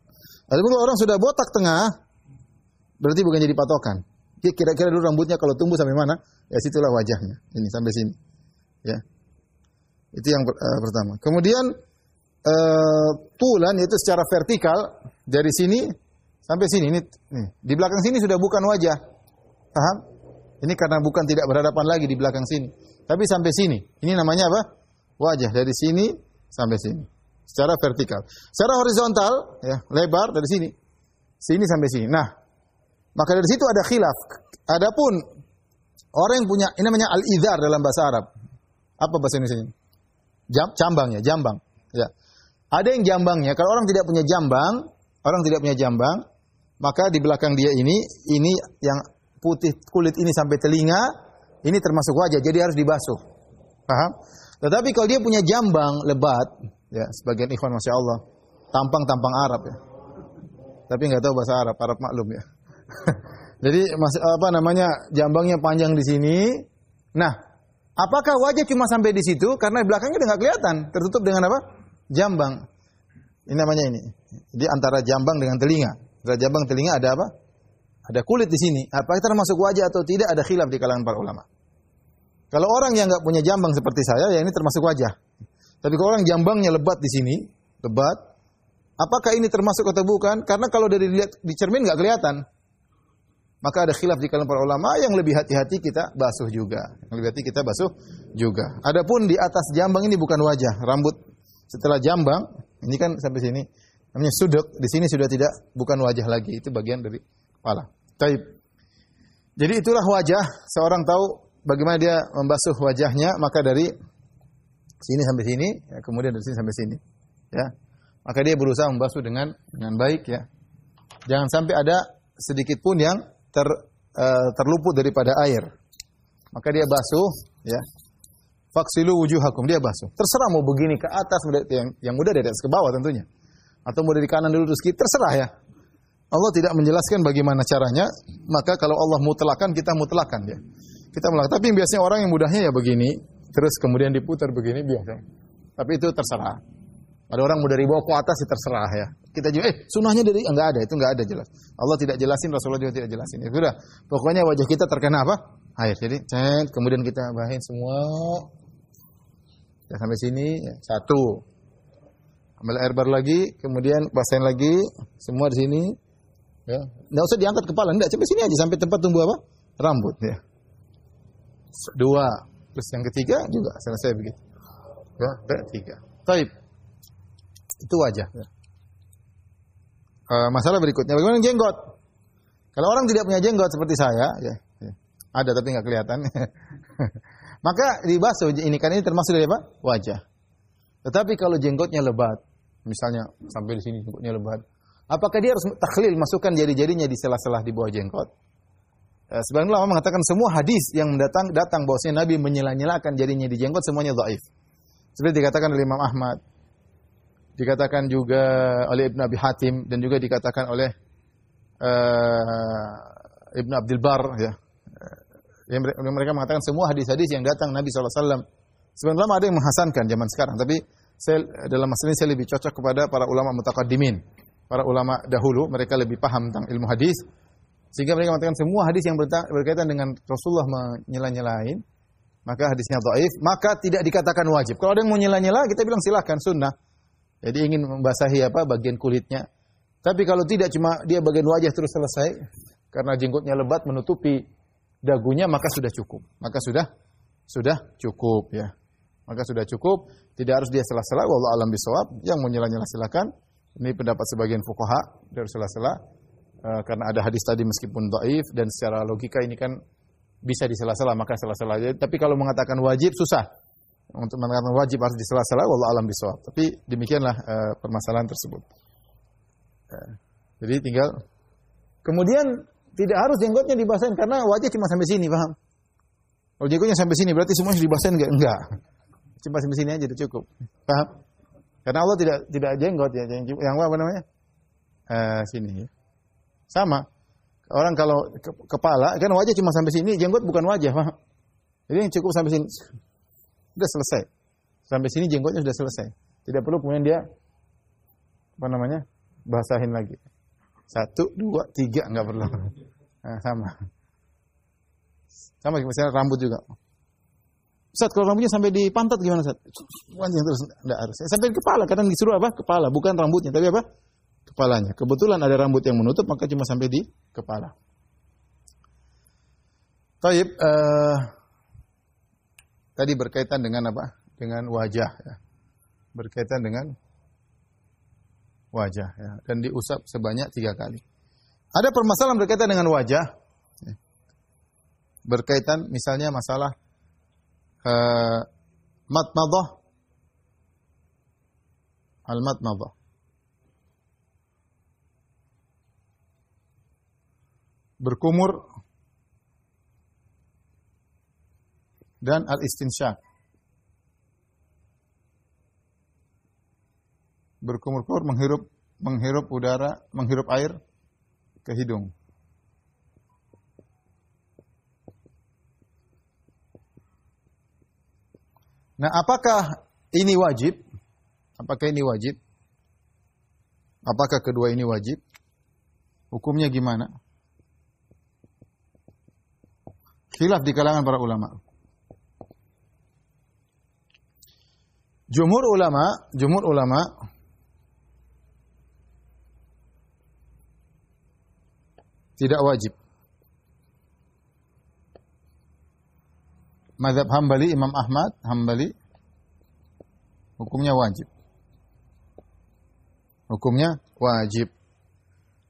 Lalu kalau orang sudah botak tengah berarti bukan jadi patokan. Kira-kira dulu rambutnya kalau tumbuh sampai mana ya situlah wajahnya. Ini sampai sini. Ya. Itu yang uh, pertama. Kemudian tulan yaitu secara vertikal dari sini sampai sini. Ini nih, di belakang sini sudah bukan wajah. Paham? Ini karena bukan tidak berhadapan lagi di belakang sini. Tapi sampai sini. Ini namanya apa? Wajah dari sini sampai sini. Secara vertikal. Secara horizontal, ya, lebar dari sini. Sini sampai sini. Nah, maka dari situ ada khilaf. Adapun orang yang punya ini namanya al-idhar dalam bahasa Arab. Apa bahasa Indonesia? Jam, cambang ya, jambang. Ya. Ada yang jambangnya, kalau orang tidak punya jambang, orang tidak punya jambang, maka di belakang dia ini, ini yang putih kulit ini sampai telinga, ini termasuk wajah, jadi harus dibasuh. Paham? Tetapi kalau dia punya jambang lebat, ya sebagian ikhwan masya Allah, tampang-tampang Arab ya. Tapi nggak tahu bahasa Arab, Arab maklum ya. jadi apa namanya jambangnya panjang di sini. Nah, apakah wajah cuma sampai di situ? Karena belakangnya udah nggak kelihatan, tertutup dengan apa? Jambang. Ini namanya ini. Jadi antara jambang dengan telinga. Antara jambang telinga ada apa? Ada kulit di sini. Apakah termasuk wajah atau tidak? Ada khilaf di kalangan para ulama. Kalau orang yang nggak punya jambang seperti saya, ya ini termasuk wajah. Tapi kalau orang jambangnya lebat di sini, lebat, apakah ini termasuk atau bukan? Karena kalau dari lihat di cermin nggak kelihatan. Maka ada khilaf di kalangan para ulama yang lebih hati-hati kita basuh juga. Yang lebih hati kita basuh juga. Adapun di atas jambang ini bukan wajah, rambut setelah jambang ini kan sampai sini namanya suduk. Di sini sudah tidak bukan wajah lagi, itu bagian dari kepala. Taib. Jadi itulah wajah. Seorang tahu bagaimana dia membasuh wajahnya, maka dari sini sampai sini, ya, kemudian dari sini sampai sini, ya. Maka dia berusaha membasuh dengan dengan baik ya. Jangan sampai ada sedikit pun yang ter, uh, terluput daripada air. Maka dia basuh, ya. Faksilu wujuhakum dia basuh. Terserah mau begini ke atas yang yang mudah dari atas ke bawah tentunya. Atau mau dari kanan dulu terus kiri terserah ya. Allah tidak menjelaskan bagaimana caranya, maka kalau Allah mutlakan kita mutlakan ya. Kita melakukan. Tapi biasanya orang yang mudahnya ya begini, terus kemudian diputar begini biasa. Tapi itu terserah. Ada orang mau dari bawah ke atas ya terserah ya. Kita juga eh sunahnya dari enggak ada, itu enggak ada jelas. Allah tidak jelasin, Rasulullah juga tidak jelasin. Ya sudah, pokoknya wajah kita terkena apa? Air. Jadi, cet, kemudian kita bahin semua Ya, sampai sini ya, satu. Ambil air baru lagi, kemudian basahin lagi, semua di sini. Ya, nggak usah diangkat kepala, enggak, sampai sini aja sampai tempat tumbuh apa? Rambut ya. Dua. Terus yang ketiga juga selesai begitu. Ya, tiga. Taib. Itu wajah. Ya. Uh, masalah berikutnya, bagaimana jenggot? Kalau orang tidak punya jenggot seperti saya, ya, ya ada tapi nggak kelihatan. Maka dibasuh ini kan ini termasuk dari apa? Wajah. Tetapi kalau jenggotnya lebat, misalnya sampai di sini jenggotnya lebat, Apakah dia harus takhlil masukkan jari-jarinya di sela-sela di bawah jenggot? Eh, sebagian ulama mengatakan semua hadis yang datang datang bahwasanya Nabi menyela-nyelakan jarinya di jenggot semuanya dhaif. Seperti dikatakan oleh Imam Ahmad, dikatakan juga oleh Ibn Abi Hatim dan juga dikatakan oleh uh, Ibn Abdul Bar ya. Yang mereka mengatakan semua hadis-hadis yang datang Nabi SAW. Sebenarnya ada yang menghasankan zaman sekarang, tapi saya dalam masalah ini saya lebih cocok kepada para ulama mutakaddimin. Para ulama dahulu, mereka lebih paham tentang ilmu hadis. Sehingga mereka mengatakan semua hadis yang berkaitan dengan Rasulullah menyela-nyelain, maka hadisnya dhaif, maka tidak dikatakan wajib. Kalau ada yang mau nyela-nyela, kita bilang silahkan sunnah. Jadi ingin membasahi apa bagian kulitnya. Tapi kalau tidak cuma dia bagian wajah terus selesai, karena jenggotnya lebat menutupi dagunya maka sudah cukup. Maka sudah sudah cukup ya. Maka sudah cukup, tidak harus dia sela-sela wallahu alam bisawab. Yang mau nyela-nyela silakan. Ini pendapat sebagian fuqaha dari sela-sela uh, karena ada hadis tadi meskipun dhaif dan secara logika ini kan bisa disela-sela maka sela-sela aja. Tapi kalau mengatakan wajib susah. Untuk mengatakan wajib harus disela-sela wallahu alam bisawab. Tapi demikianlah uh, permasalahan tersebut. Uh, jadi tinggal kemudian tidak harus jenggotnya dibasahin karena wajah cuma sampai sini, paham? Kalau jenggotnya sampai sini berarti semua dibasahin enggak? Enggak. Cuma sampai sini aja cukup. Paham? Karena Allah tidak tidak jenggot ya, yang, yang apa namanya? Eh, sini. Sama. Orang kalau ke, kepala kan wajah cuma sampai sini, jenggot bukan wajah, paham? Jadi yang cukup sampai sini. Sudah selesai. Sampai sini jenggotnya sudah selesai. Tidak perlu kemudian dia apa namanya? basahin lagi. Satu, dua, tiga, nggak perlu. Nah, sama. Sama misalnya rambut juga. Ustaz, kalau rambutnya sampai di pantat gimana, Ustaz? Panjang terus, enggak harus. Sampai di kepala, kadang disuruh apa? Kepala, bukan rambutnya, tapi apa? Kepalanya. Kebetulan ada rambut yang menutup, maka cuma sampai di kepala. Taib, uh, tadi berkaitan dengan apa? Dengan wajah. Ya. Berkaitan dengan wajah ya, dan diusap sebanyak tiga kali. Ada permasalahan berkaitan dengan wajah, ya. berkaitan misalnya masalah uh, matmadah, al. Berkumur dan al berkumur-kumur menghirup menghirup udara, menghirup air ke hidung. Nah, apakah ini wajib? Apakah ini wajib? Apakah kedua ini wajib? Hukumnya gimana? Khilaf di kalangan para ulama. Jumhur ulama, jumhur ulama tidak wajib. Mazhab Hambali Imam Ahmad Hambali hukumnya wajib. Hukumnya wajib.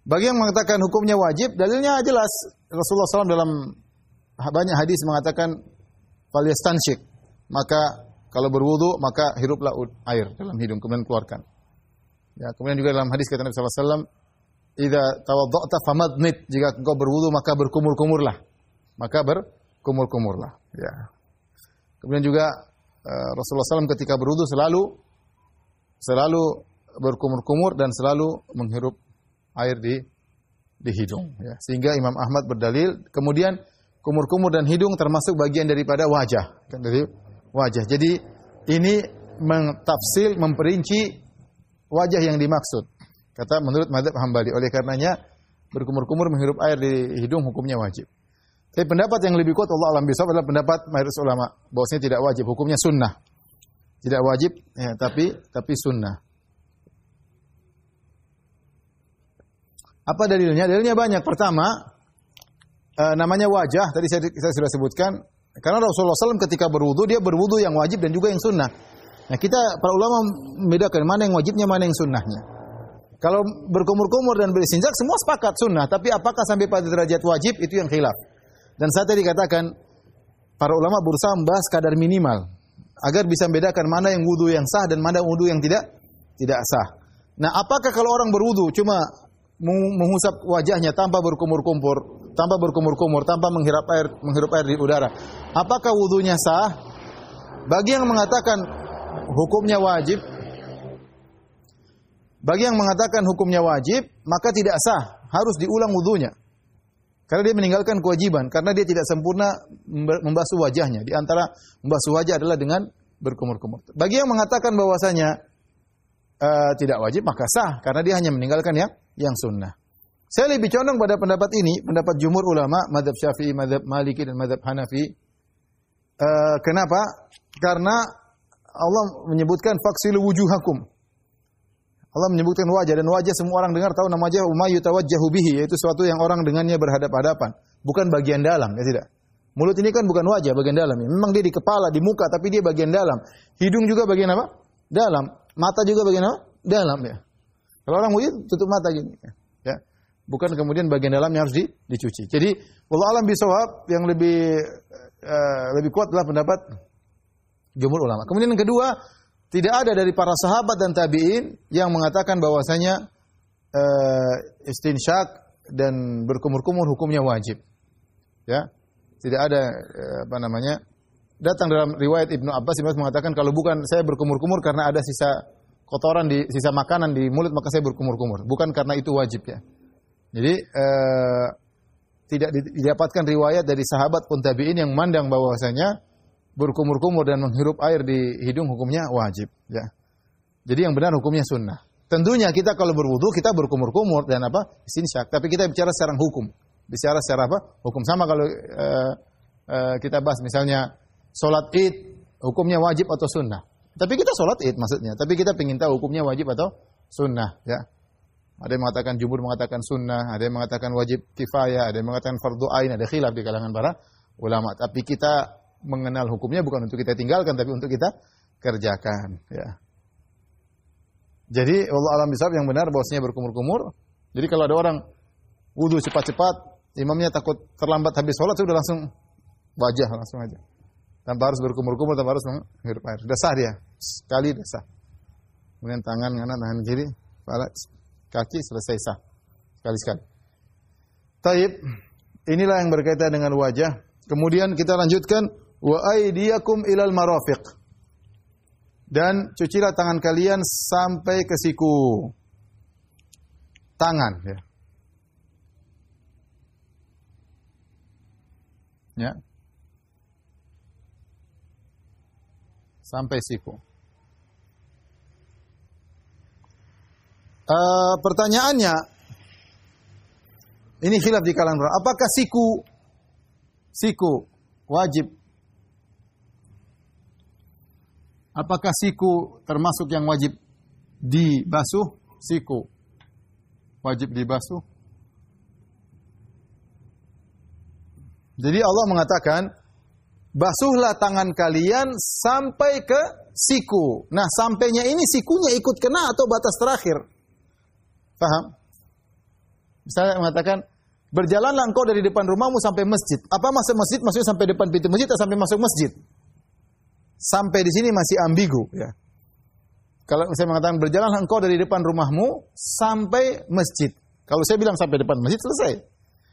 Bagi yang mengatakan hukumnya wajib, dalilnya jelas. Rasulullah SAW dalam banyak hadis mengatakan falyastansyik. Maka kalau berwudu maka hiruplah air dalam hidung kemudian keluarkan. Ya, kemudian juga dalam hadis kata Nabi SAW, idza tawadda'ta famadnit jika engkau berwudu maka berkumur-kumurlah maka berkumur-kumurlah ya. Kemudian juga uh, Rasulullah SAW ketika berwudu selalu selalu berkumur-kumur dan selalu menghirup air di di hidung. Ya. Sehingga Imam Ahmad berdalil kemudian kumur-kumur dan hidung termasuk bagian daripada wajah. Kan wajah. Jadi ini mentafsir memperinci wajah yang dimaksud Kata menurut madhab hambali. Oleh karenanya berkumur-kumur menghirup air di hidung hukumnya wajib. Tapi pendapat yang lebih kuat Allah alam bisawab adalah pendapat mayoritas ulama bahwasanya tidak wajib, hukumnya sunnah. Tidak wajib, ya, tapi tapi sunnah. Apa dalilnya? Dalilnya banyak. Pertama, e, namanya wajah. Tadi saya, saya sudah sebutkan. Karena Rasulullah SAW ketika berwudu, dia berwudu yang wajib dan juga yang sunnah. Nah kita para ulama membedakan mana yang wajibnya, mana yang sunnahnya. Kalau berkumur-kumur dan beristinjak semua sepakat sunnah, tapi apakah sampai pada derajat wajib itu yang khilaf. Dan saya tadi katakan para ulama berusaha membahas kadar minimal agar bisa membedakan mana yang wudu yang sah dan mana wudu yang tidak tidak sah. Nah, apakah kalau orang berwudu cuma mengusap wajahnya tanpa berkumur-kumur, tanpa berkumur-kumur, tanpa menghirup air menghirup air di udara. Apakah wudunya sah? Bagi yang mengatakan hukumnya wajib, bagi yang mengatakan hukumnya wajib, maka tidak sah, harus diulang wudunya. Karena dia meninggalkan kewajiban, karena dia tidak sempurna membasuh wajahnya. Di antara membasuh wajah adalah dengan berkumur-kumur. Bagi yang mengatakan bahwasanya uh, tidak wajib, maka sah, karena dia hanya meninggalkan yang yang sunnah. Saya lebih condong pada pendapat ini, pendapat jumhur ulama, madhab syafi'i, madhab maliki, dan madhab hanafi. Uh, kenapa? Karena Allah menyebutkan faksilu wujuhakum. Allah menyebutkan wajah dan wajah semua orang dengar tahu nama wajah umayyu tawajjahu bihi yaitu suatu yang orang dengannya berhadap-hadapan, bukan bagian dalam, ya tidak. Mulut ini kan bukan wajah bagian dalam. Ya. Memang dia di kepala, di muka, tapi dia bagian dalam. Hidung juga bagian apa? Dalam. Mata juga bagian apa? Dalam ya. Kalau orang wujud tutup mata gini. Ya. Bukan kemudian bagian dalamnya harus di, dicuci. Jadi, Allah alam bisawab yang lebih uh, lebih kuat adalah pendapat jumhur ulama. Kemudian yang kedua, tidak ada dari para sahabat dan tabi'in yang mengatakan bahwasanya uh, istinsyak dan berkumur-kumur hukumnya wajib. Ya. Tidak ada uh, apa namanya? Datang dalam riwayat Ibnu Abbas Ibnu mengatakan kalau bukan saya berkumur-kumur karena ada sisa kotoran di sisa makanan di mulut maka saya berkumur-kumur, bukan karena itu wajib ya. Jadi uh, tidak didapatkan riwayat dari sahabat pun tabi'in yang memandang bahwasanya berkumur-kumur dan menghirup air di hidung hukumnya wajib ya. Jadi yang benar hukumnya sunnah. Tentunya kita kalau berwudu kita berkumur-kumur dan apa? Istinsyak. Tapi kita bicara secara hukum. Bicara secara apa? Hukum sama kalau uh, uh, kita bahas misalnya sholat id hukumnya wajib atau sunnah. Tapi kita sholat id maksudnya. Tapi kita ingin tahu hukumnya wajib atau sunnah ya. Ada yang mengatakan jumhur mengatakan sunnah, ada yang mengatakan wajib kifayah, ada yang mengatakan fardu ain, ada khilaf di kalangan para ulama. Tapi kita mengenal hukumnya bukan untuk kita tinggalkan tapi untuk kita kerjakan ya. Jadi Allah alam bisawab yang benar bahwasanya berkumur-kumur. Jadi kalau ada orang wudhu cepat-cepat, imamnya takut terlambat habis sholat sudah langsung wajah langsung aja. Tanpa harus berkumur-kumur, tanpa harus menghirup air. Sudah sah dia. Sekali sudah. Kemudian tangan kanan, tangan kiri, kepala, kaki selesai sah. Sekali-sekali. Taib, inilah yang berkaitan dengan wajah. Kemudian kita lanjutkan wa aydiyakum ilal marafiq. Dan cucilah tangan kalian sampai ke siku. Tangan ya. Ya. Sampai siku. Uh, pertanyaannya, ini khilaf di kalangan apakah siku siku wajib Apakah siku termasuk yang wajib dibasuh? Siku wajib dibasuh. Jadi Allah mengatakan, basuhlah tangan kalian sampai ke siku. Nah, sampainya ini sikunya ikut kena atau batas terakhir? Paham? Misalnya mengatakan, berjalanlah engkau dari depan rumahmu sampai masjid. Apa masuk masjid? Maksudnya sampai depan pintu masjid atau sampai masuk masjid? Sampai di sini masih ambigu ya. Kalau saya mengatakan berjalan engkau dari depan rumahmu sampai masjid. Kalau saya bilang sampai depan masjid selesai.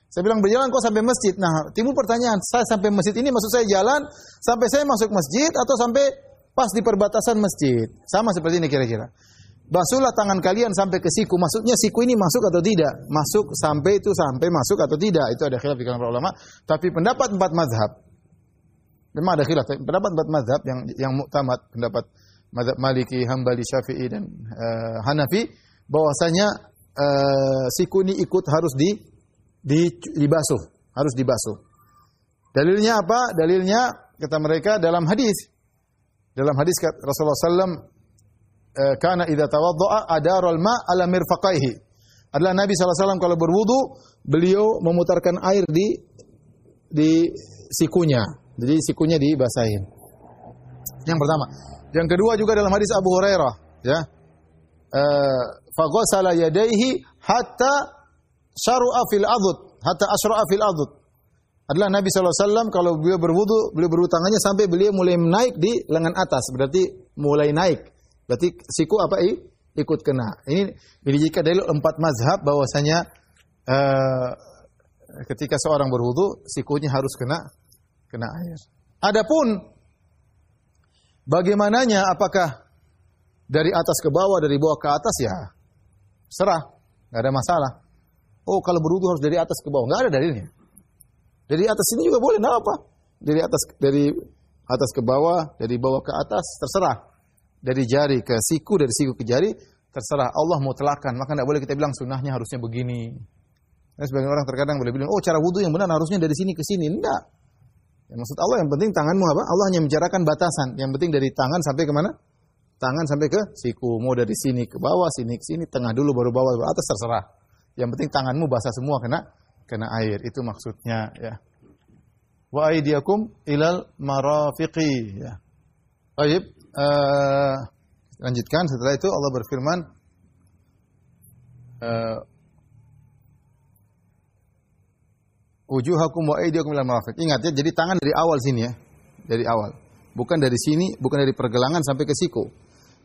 Saya bilang berjalan engkau sampai masjid. Nah, timbul pertanyaan, saya sampai masjid ini maksud saya jalan sampai saya masuk masjid atau sampai pas di perbatasan masjid. Sama seperti ini kira-kira. Basuhlah tangan kalian sampai ke siku. Maksudnya siku ini masuk atau tidak? Masuk sampai itu sampai masuk atau tidak? Itu ada khilaf di kalangan ulama. Tapi pendapat empat mazhab Memang ada khilaf. Pendapat empat mazhab yang yang muktamad, pendapat mazhab Maliki, Hambali, Syafi'i dan uh, Hanafi bahwasanya uh, siku ini ikut harus di, di dibasuh, harus dibasuh. Dalilnya apa? Dalilnya kata mereka dalam hadis. Dalam hadis Rasulullah SAW eh, karena idza tawaddaa adaral ma ala mirfaqaihi. Adalah Nabi SAW kalau berwudu, beliau memutarkan air di di sikunya. Jadi sikunya dibasahin. Yang pertama. Yang kedua juga dalam hadis Abu Hurairah, ya. Eh, Faghasala yadayhi hatta syar'a fil adud, hatta asra'a fil adud. Adalah Nabi SAW kalau beliau berwudu, beliau berwudu tangannya sampai beliau mulai naik di lengan atas, berarti mulai naik. Berarti siku apa i? ikut kena. Ini dijadikan dalil empat mazhab bahwasanya uh, ketika seorang berwudu sikunya harus kena kena air. Adapun bagaimananya apakah dari atas ke bawah, dari bawah ke atas ya serah, nggak ada masalah. Oh kalau berwudu harus dari atas ke bawah, nggak ada dalilnya. Dari atas ini juga boleh, nggak apa. Dari atas dari atas ke bawah, dari bawah ke atas terserah. Dari jari ke siku, dari siku ke jari terserah. Allah mau telakan, maka tidak boleh kita bilang sunnahnya harusnya begini. Nah, sebagian orang terkadang boleh bilang, oh cara wudhu yang benar harusnya dari sini ke sini. Enggak. Ya, maksud Allah yang penting tanganmu apa? Allah hanya membicarakan batasan. Yang penting dari tangan sampai ke mana? Tangan sampai ke siku. Mau dari sini ke bawah, sini ke sini, tengah dulu baru bawah, baru atas terserah. Yang penting tanganmu basah semua kena kena air. Itu maksudnya ya. Wa aydiyakum ilal marafiqi ya. Baik, uh, lanjutkan setelah itu Allah berfirman uh, wujuhakum wa aydiyakum ilal marafiq. Ingat ya, jadi tangan dari awal sini ya. Dari awal. Bukan dari sini, bukan dari pergelangan sampai ke siku.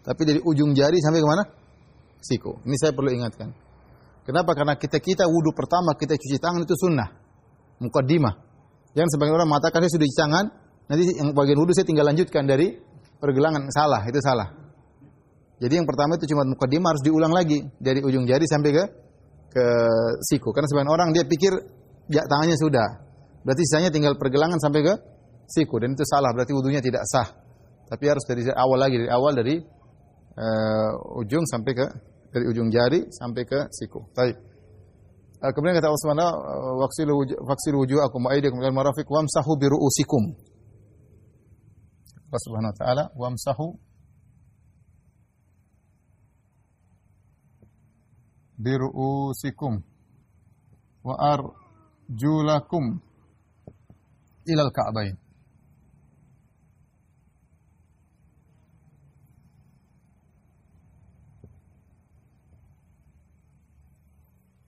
Tapi dari ujung jari sampai ke mana? Siku. Ini saya perlu ingatkan. Kenapa? Karena kita kita wudhu pertama kita cuci tangan itu sunnah. Mukaddimah. Jangan sebagian orang mengatakan saya sudah cuci tangan, nanti yang bagian wudhu saya tinggal lanjutkan dari pergelangan. Salah, itu salah. Jadi yang pertama itu cuma mukaddimah harus diulang lagi dari ujung jari sampai ke ke siku. Karena sebagian orang dia pikir ya tangannya sudah. Berarti sisanya tinggal pergelangan sampai ke siku dan itu salah. Berarti wudhunya tidak sah. Tapi harus dari awal lagi dari awal dari uh, ujung sampai ke dari ujung jari sampai ke siku. Baik. Uh, kemudian kata Allah Subhanahu wa taala waksilu wujuhakum wa aydiyakum marafiq wamsahu bi ru'usikum. Allah Subhanahu wa taala wamsahu bi ru'usikum wa ar julakum ilal ka'bain.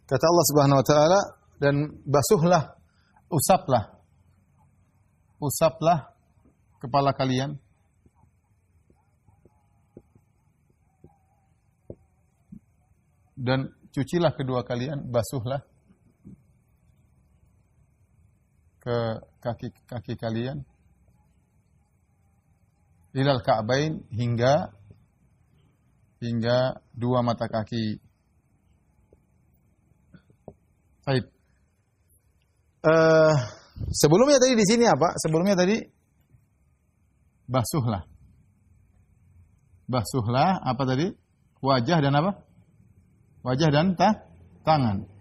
Kata Allah Subhanahu wa taala dan basuhlah usaplah usaplah kepala kalian dan cucilah kedua kalian basuhlah ke kaki-kaki kalian ilal ka'bain hingga hingga dua mata kaki. Baik. Uh, sebelumnya tadi di sini apa? Sebelumnya tadi basuhlah. Basuhlah apa tadi? Wajah dan apa? Wajah dan ta tangan.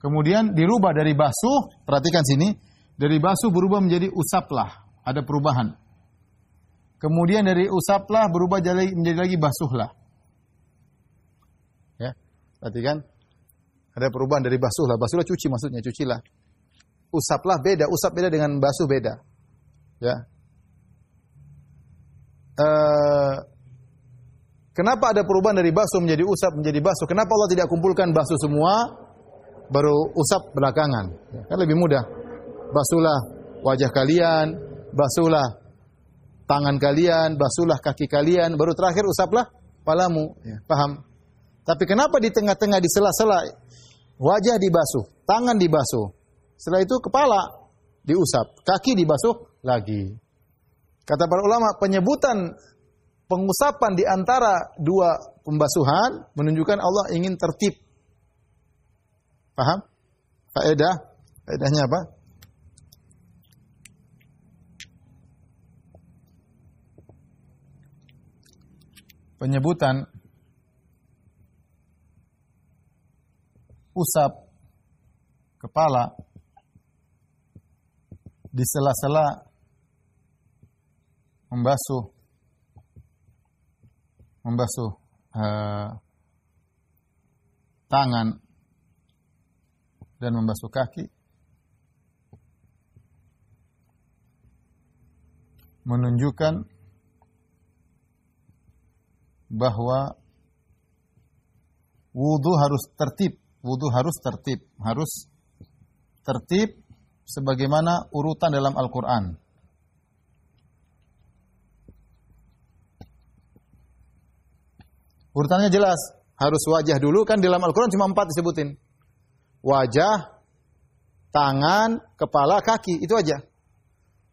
Kemudian dirubah dari basuh, perhatikan sini, dari basuh berubah menjadi usaplah, ada perubahan. Kemudian dari usaplah berubah jadi menjadi lagi basuhlah. Ya, perhatikan. Ada perubahan dari basuhlah, basuhlah cuci maksudnya, cucilah. Usaplah beda, usap beda dengan basuh beda. Ya. Uh, kenapa ada perubahan dari basuh menjadi usap menjadi basuh? Kenapa Allah tidak kumpulkan basuh semua baru usap belakangan. Kan lebih mudah. Basuhlah wajah kalian, basuhlah tangan kalian, basuhlah kaki kalian, baru terakhir usaplah palamu. Ya, paham? Tapi kenapa di tengah-tengah di sela-sela wajah dibasuh, tangan dibasuh, setelah itu kepala diusap, kaki dibasuh lagi. Kata para ulama, penyebutan pengusapan di antara dua pembasuhan menunjukkan Allah ingin tertib Paham? Faedah? Faedahnya apa? Penyebutan usap kepala di sela-sela membasuh membasuh uh, tangan dan membasuh kaki menunjukkan bahwa wudhu harus tertib, wudhu harus tertib, harus tertib sebagaimana urutan dalam Al-Quran. Urutannya jelas. Harus wajah dulu kan dalam Al-Quran cuma empat disebutin. Wajah, tangan, kepala, kaki. Itu aja.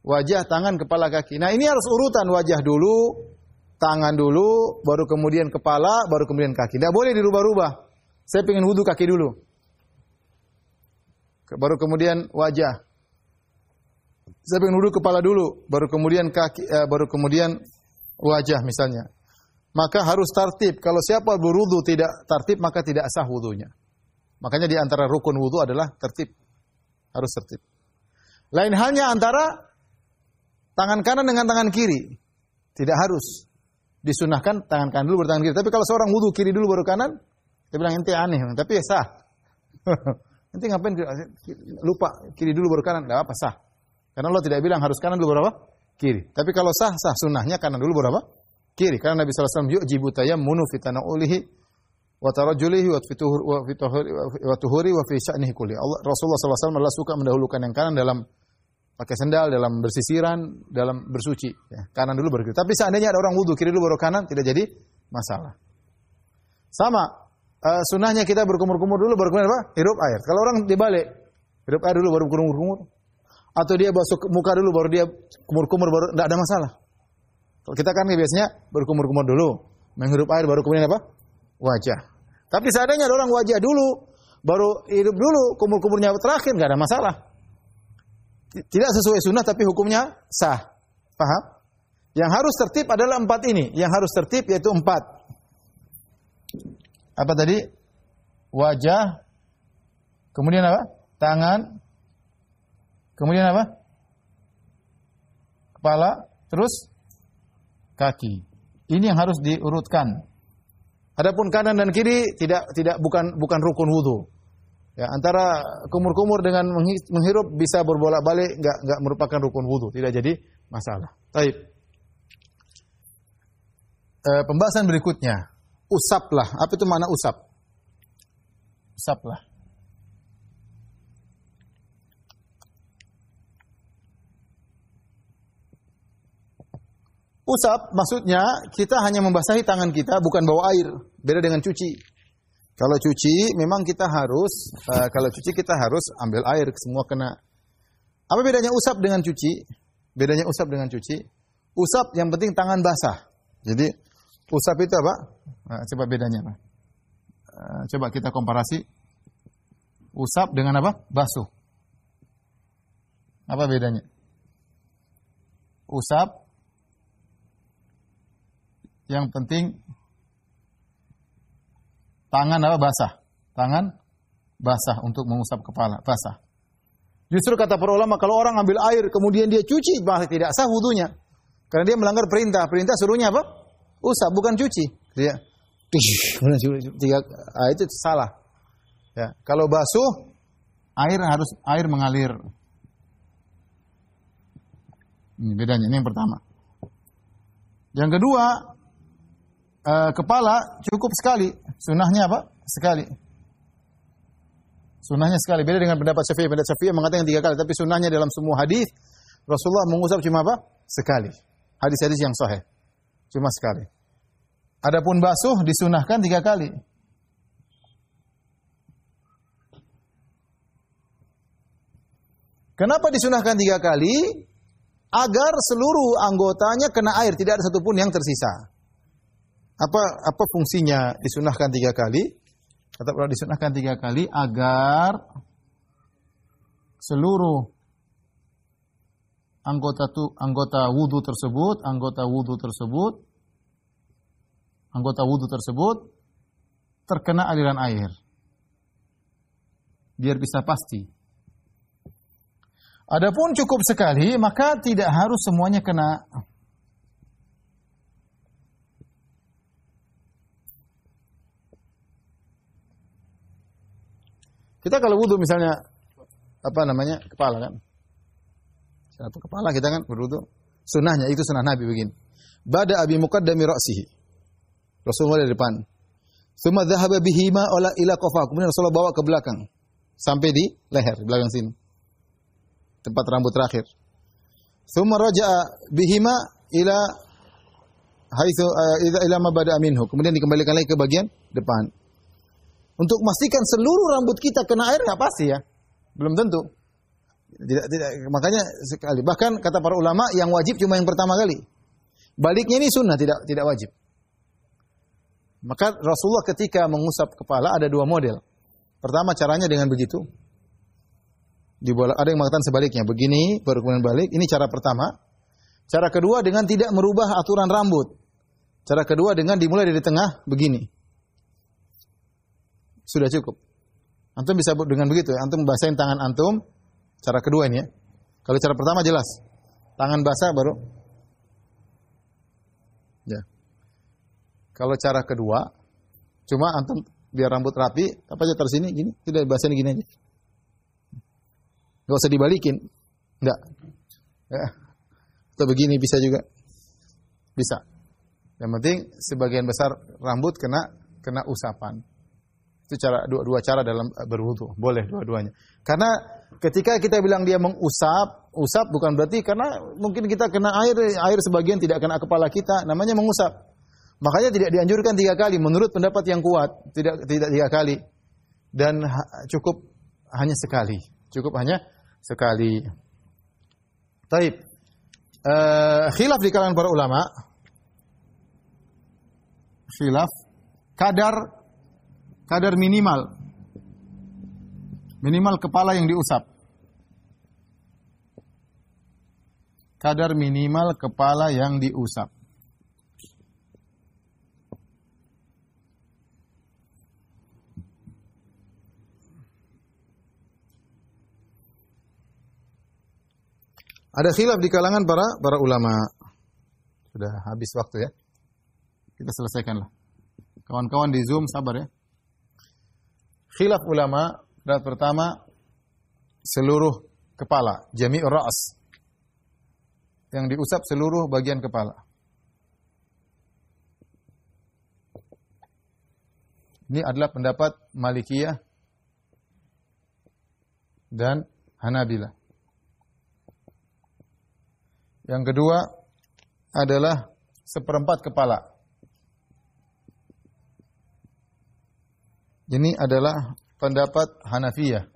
Wajah, tangan, kepala, kaki. Nah ini harus urutan wajah dulu, tangan dulu, baru kemudian kepala, baru kemudian kaki. Tidak boleh dirubah-rubah. Saya ingin wudhu kaki dulu. Baru kemudian wajah. Saya ingin wudhu kepala dulu, baru kemudian kaki, eh, baru kemudian wajah misalnya maka harus tartib. Kalau siapa berwudu tidak tartib maka tidak sah wudunya. Makanya di antara rukun wudu adalah tertib. Harus tertib. Lain halnya antara tangan kanan dengan tangan kiri. Tidak harus. Disunahkan tangan kanan dulu baru tangan kiri. Tapi kalau seorang wudu kiri dulu baru kanan, dia bilang ente aneh, tapi ya sah. ente ngapain lupa kiri dulu baru kanan? Enggak apa sah. Karena Allah tidak bilang harus kanan dulu baru apa? Kiri. Tapi kalau sah, sah sunnahnya kanan dulu baru apa? kiri karena Nabi sallallahu alaihi wasallam yujibu tayammunu fi tanaulihi wa tarajjulihi wa fituhur wa tuhuri wa fi sya'nihi kulli. Allah Rasulullah sallallahu alaihi wasallam suka mendahulukan yang kanan dalam pakai sendal, dalam bersisiran, dalam bersuci, ya. Kanan dulu baru kiri. Tapi seandainya ada orang wudu kiri dulu baru kanan tidak jadi masalah. Sama uh, sunnahnya kita berkumur-kumur dulu baru kemudian apa? Hirup air. Kalau orang dibalik, hirup air dulu baru berkumur-kumur. Atau dia basuh muka dulu baru dia kumur-kumur baru tidak ada masalah. Kalau kita kan biasanya berkumur-kumur dulu, menghirup air baru kemudian apa? Wajah. Tapi seadanya ada orang wajah dulu, baru hidup dulu, kumur-kumurnya terakhir nggak ada masalah. Tidak sesuai sunnah tapi hukumnya sah. Paham? Yang harus tertib adalah empat ini. Yang harus tertib yaitu empat. Apa tadi? Wajah. Kemudian apa? Tangan. Kemudian apa? Kepala. Terus kaki. Ini yang harus diurutkan. Adapun kanan dan kiri tidak tidak bukan bukan rukun wudu. Ya, antara kumur-kumur dengan menghirup bisa berbolak-balik, enggak enggak merupakan rukun wudu, tidak jadi masalah. Baik. E, pembahasan berikutnya, usaplah. Apa itu mana usap? Usaplah. Usap maksudnya kita hanya membasahi tangan kita bukan bawa air. Beda dengan cuci. Kalau cuci memang kita harus uh, kalau cuci kita harus ambil air semua kena. Apa bedanya usap dengan cuci? Bedanya usap dengan cuci. Usap yang penting tangan basah. Jadi usap itu apa? Nah, coba bedanya? Uh, coba kita komparasi. Usap dengan apa? Basuh. Apa bedanya? Usap yang penting tangan apa basah. Tangan basah untuk mengusap kepala, basah. Justru kata para ulama kalau orang ambil air kemudian dia cuci bahkan tidak sah wudunya. Karena dia melanggar perintah. Perintah suruhnya apa? Usap bukan cuci. Dia tiga ah, itu salah. Ya, kalau basuh air harus air mengalir. Ini bedanya, ini yang pertama. Yang kedua, uh, kepala cukup sekali. Sunnahnya apa? Sekali. Sunnahnya sekali. Beda dengan pendapat Syafi'i. Pendapat Syafi'i mengatakan tiga kali. Tapi sunnahnya dalam semua hadis Rasulullah mengusap cuma apa? Sekali. Hadis-hadis yang sahih. Cuma sekali. Adapun basuh disunahkan tiga kali. Kenapa disunahkan tiga kali? Agar seluruh anggotanya kena air, tidak ada satupun yang tersisa. Apa apa fungsinya disunahkan tiga kali? Kata pula disunahkan tiga kali agar seluruh anggota tu, anggota wudhu tersebut, anggota wudhu tersebut, anggota wudhu tersebut terkena aliran air. Biar bisa pasti. Adapun cukup sekali, maka tidak harus semuanya kena Kita kalau wudhu misalnya apa namanya kepala kan, satu kepala kita kan berwudhu. Sunnahnya itu sunnah Nabi begini. Bada abi muqaddami ra'sihi. Rasulullah di depan. Suma dhahaba bihima ola ila kofa. Kemudian Rasulullah bawa ke belakang. Sampai di leher, belakang sini. Tempat rambut terakhir. Suma raja'a bihima ila haitsu uh, ila ma bada minhu. Kemudian dikembalikan lagi ke bagian depan. Untuk memastikan seluruh rambut kita kena air nggak pasti ya. Belum tentu. Tidak, tidak, makanya sekali. Bahkan kata para ulama yang wajib cuma yang pertama kali. Baliknya ini sunnah tidak tidak wajib. Maka Rasulullah ketika mengusap kepala ada dua model. Pertama caranya dengan begitu. Dibola, ada yang mengatakan sebaliknya. Begini baru balik. Ini cara pertama. Cara kedua dengan tidak merubah aturan rambut. Cara kedua dengan dimulai dari tengah begini. Sudah cukup. Antum bisa dengan begitu ya. Antum basahin tangan antum. Cara kedua ini ya. Kalau cara pertama jelas. Tangan basah baru. Ya. Kalau cara kedua, cuma antum biar rambut rapi, apa aja terus sini gini, tidak basahin gini aja. Gak usah dibalikin. Enggak. Ya. Atau begini bisa juga. Bisa. Yang penting sebagian besar rambut kena kena usapan. Itu cara dua-dua cara dalam eh, berwudu. Boleh dua-duanya. Karena ketika kita bilang dia mengusap, usap bukan berarti karena mungkin kita kena air, air sebagian tidak kena kepala kita, namanya mengusap. Makanya tidak dianjurkan tiga kali menurut pendapat yang kuat, tidak tidak tiga kali. Dan cukup hanya sekali. Cukup hanya sekali. Taib. Uh, khilaf di kalangan para ulama. Khilaf kadar kadar minimal. Minimal kepala yang diusap. Kadar minimal kepala yang diusap. Ada khilaf di kalangan para para ulama. Sudah habis waktu ya. Kita selesaikanlah. Kawan-kawan di Zoom sabar ya khilaf ulama pendapat pertama seluruh kepala, jami' ras. Yang diusap seluruh bagian kepala. Ini adalah pendapat Malikiyah dan Hanabila. Yang kedua adalah seperempat kepala. Ini adalah pendapat Hanafiyah.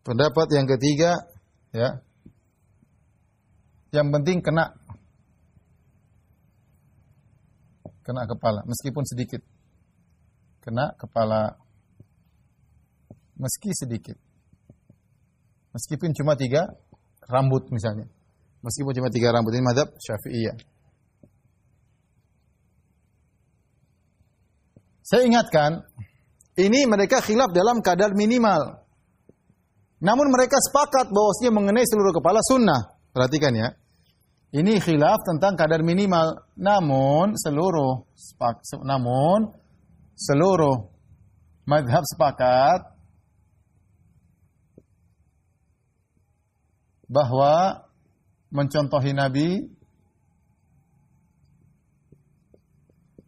Pendapat yang ketiga, ya, yang penting kena kena kepala, meskipun sedikit. Kena kepala, meski sedikit. Meskipun cuma tiga rambut misalnya. Meskipun cuma tiga rambut. Ini madhab syafi'iyah. Saya ingatkan, ini mereka khilaf dalam kadar minimal. Namun mereka sepakat bahwasanya mengenai seluruh kepala sunnah. Perhatikan ya. Ini khilaf tentang kadar minimal. Namun seluruh namun seluruh madhab sepakat bahwa mencontohi Nabi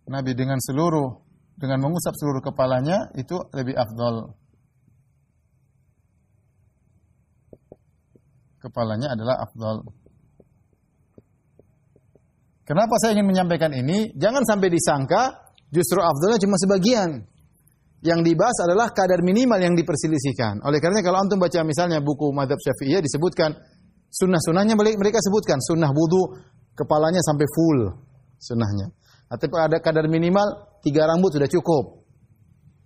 Nabi dengan seluruh dengan mengusap seluruh kepalanya itu lebih afdol. Kepalanya adalah afdol. Kenapa saya ingin menyampaikan ini? Jangan sampai disangka justru afdolnya cuma sebagian. Yang dibahas adalah kadar minimal yang diperselisihkan. Oleh karena kalau antum baca misalnya buku Madhab Syafi'iyah disebutkan sunnah-sunnahnya mereka sebutkan sunnah wudhu kepalanya sampai full sunnahnya. Atau ada kadar minimal tiga rambut sudah cukup.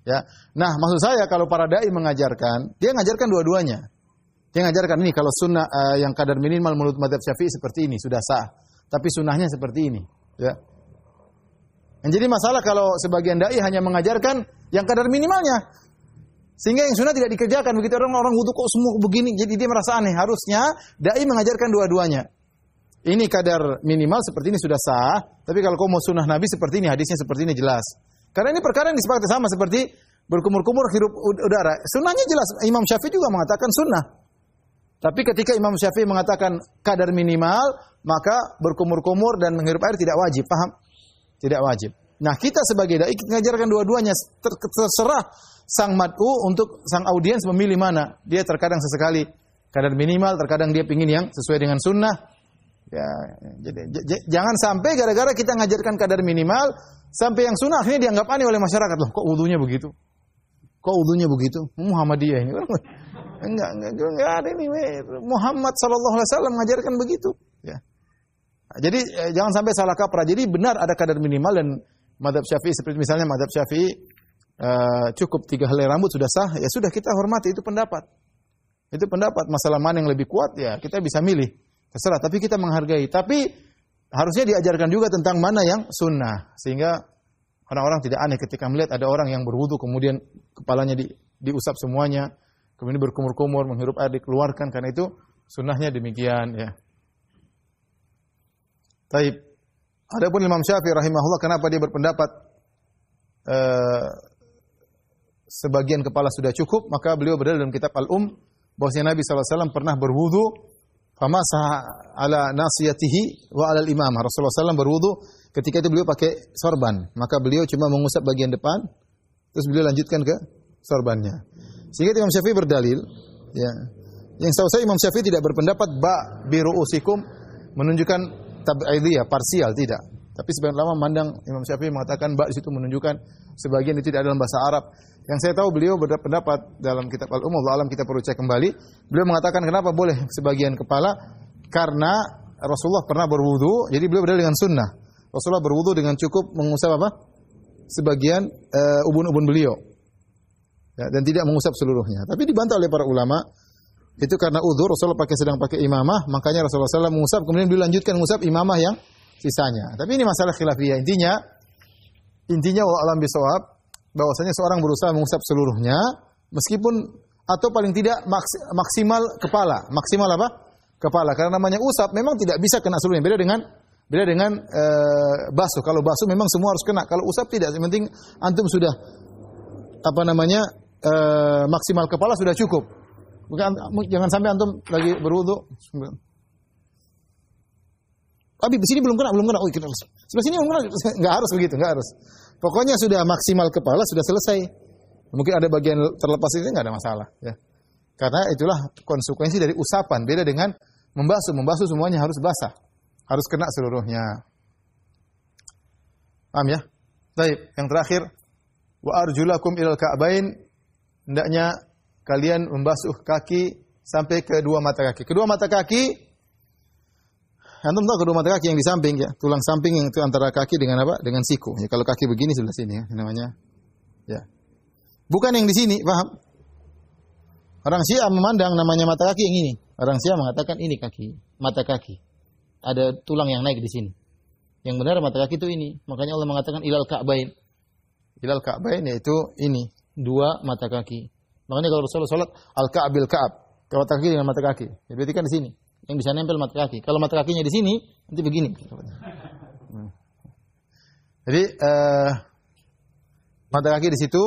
Ya. Nah, maksud saya kalau para dai mengajarkan, dia mengajarkan dua-duanya. Dia mengajarkan ini kalau sunnah uh, yang kadar minimal menurut madhab syafi'i seperti ini sudah sah. Tapi sunnahnya seperti ini. Ya. Yang jadi masalah kalau sebagian dai hanya mengajarkan yang kadar minimalnya. Sehingga yang sunnah tidak dikerjakan. Begitu orang-orang wudhu kok semua begini. Jadi dia merasa aneh. Harusnya dai mengajarkan dua-duanya ini kadar minimal seperti ini sudah sah, tapi kalau kau mau sunnah Nabi seperti ini, hadisnya seperti ini jelas. Karena ini perkara yang disepakati sama seperti berkumur-kumur hirup udara. Sunnahnya jelas. Imam Syafi'i juga mengatakan sunnah. Tapi ketika Imam Syafi'i mengatakan kadar minimal, maka berkumur-kumur dan menghirup air tidak wajib. Paham? Tidak wajib. Nah kita sebagai dai mengajarkan dua-duanya terserah sang mad'u untuk sang audiens memilih mana. Dia terkadang sesekali kadar minimal, terkadang dia ingin yang sesuai dengan sunnah, Ya, jadi jangan sampai gara-gara kita ngajarkan kadar minimal sampai yang sunnah akhirnya dianggap aneh oleh masyarakat loh. Kok wudhunya begitu? Kok wudhunya begitu? Muhammadiyah ini. Enggak, enggak, enggak ada ini. Muhammad wasallam mengajarkan begitu. Ya. Jadi eh, jangan sampai salah kaprah. Jadi benar ada kadar minimal dan madhab syafi'i seperti misalnya madhab syafi'i uh, cukup tiga helai rambut sudah sah. Ya sudah kita hormati itu pendapat. Itu pendapat. Masalah mana yang lebih kuat ya kita bisa milih. Terserah. Tapi kita menghargai. Tapi harusnya diajarkan juga tentang mana yang sunnah. Sehingga orang-orang tidak aneh ketika melihat ada orang yang berwudu kemudian kepalanya di, diusap semuanya kemudian berkumur-kumur, menghirup air dikeluarkan karena itu sunnahnya demikian ya. Taib. Adapun Imam Syafi'i rahimahullah kenapa dia berpendapat uh, sebagian kepala sudah cukup, maka beliau berdalil dalam kitab Al-Um bahwasanya Nabi SAW pernah berwudu famasa ala nasiyatihi wa ala imam. Rasulullah SAW berwudu ketika itu beliau pakai sorban, maka beliau cuma mengusap bagian depan, terus beliau lanjutkan ke sorbannya. Sehingga Imam Syafi'i berdalil, ya. Yang tahu saya Imam Syafi'i tidak berpendapat ba biru usikum menunjukkan tab'idiyah parsial tidak. Tapi sebagian lama memandang Imam Syafi'i mengatakan ba di situ menunjukkan sebagian itu tidak dalam bahasa Arab. Yang saya tahu beliau berpendapat dalam kitab Allah alam kita perlu cek kembali. Beliau mengatakan kenapa boleh sebagian kepala karena Rasulullah pernah berwudu, jadi beliau berdalil dengan sunnah. Rasulullah berwudu dengan cukup mengusap apa? Sebagian uh, ubun-ubun beliau ya, dan tidak mengusap seluruhnya. Tapi dibantah oleh para ulama itu karena udur Rasulullah pakai sedang pakai imamah, makanya Rasulullah SAW mengusap kemudian dilanjutkan mengusap imamah yang sisanya. Tapi ini masalah khilafiyah. Intinya intinya alam bisawab bahwasanya seorang berusaha mengusap seluruhnya meskipun atau paling tidak maksimal kepala. Maksimal apa? Kepala. Karena namanya usap memang tidak bisa kena seluruhnya. Beda dengan beda dengan e, basuh. Kalau basuh memang semua harus kena. Kalau usap tidak. Yang penting antum sudah apa namanya uh, maksimal kepala sudah cukup. Bukan jangan sampai antum lagi berwudu. Tapi di sini belum kena, belum kena. Oh, kena. Sebelah sini belum kena. Enggak harus begitu, enggak harus. Pokoknya sudah maksimal kepala sudah selesai. Mungkin ada bagian terlepas itu enggak ada masalah, ya. Karena itulah konsekuensi dari usapan. Beda dengan membasuh. Membasuh semuanya harus basah. Harus kena seluruhnya. Paham ya? Baik, yang terakhir wa arjulakum ilal ka'bain hendaknya kalian membasuh kaki sampai ke dua mata kaki. Kedua mata kaki Antum tahu kedua mata kaki yang di samping ya, tulang samping yang itu antara kaki dengan apa? Dengan siku. Ya, kalau kaki begini sebelah sini ya, namanya. Ya. Bukan yang di sini, paham? Orang Syiah memandang namanya mata kaki yang ini. Orang Syiah mengatakan ini kaki, mata kaki. Ada tulang yang naik di sini. Yang benar mata kaki itu ini. Makanya Allah mengatakan ilal ka'bain. Ilal Ka'bain yaitu ini, dua mata kaki. Makanya kalau Rasulullah salat al-ka'bil ka'ab, mata kaki dengan mata kaki. Ya, berarti kan di sini. Yang bisa nempel mata kaki. Kalau mata kakinya di sini, nanti begini. Jadi uh, mata kaki di situ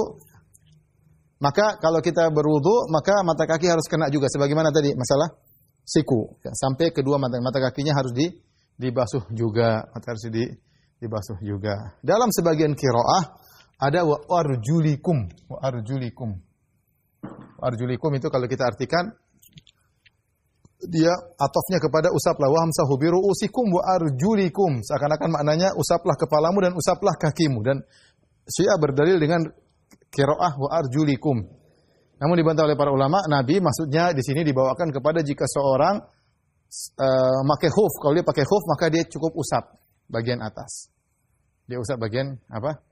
maka kalau kita berwudu maka mata kaki harus kena juga sebagaimana tadi masalah siku ya, sampai kedua mata mata kakinya harus di dibasuh juga harus di dibasuh juga. Dalam sebagian kiroah ada wa arjulikum, wa arjulikum. Arjulikum itu kalau kita artikan dia atofnya kepada usaplah wa hamsahu bi ru'usikum wa arjulikum. Seakan-akan maknanya usaplah kepalamu dan usaplah kakimu dan Syiah berdalil dengan qiraah wa arjulikum. Namun dibantah oleh para ulama, Nabi maksudnya di sini dibawakan kepada jika seorang uh, pakai khuf, kalau dia pakai khuf maka dia cukup usap bagian atas. Dia usap bagian apa?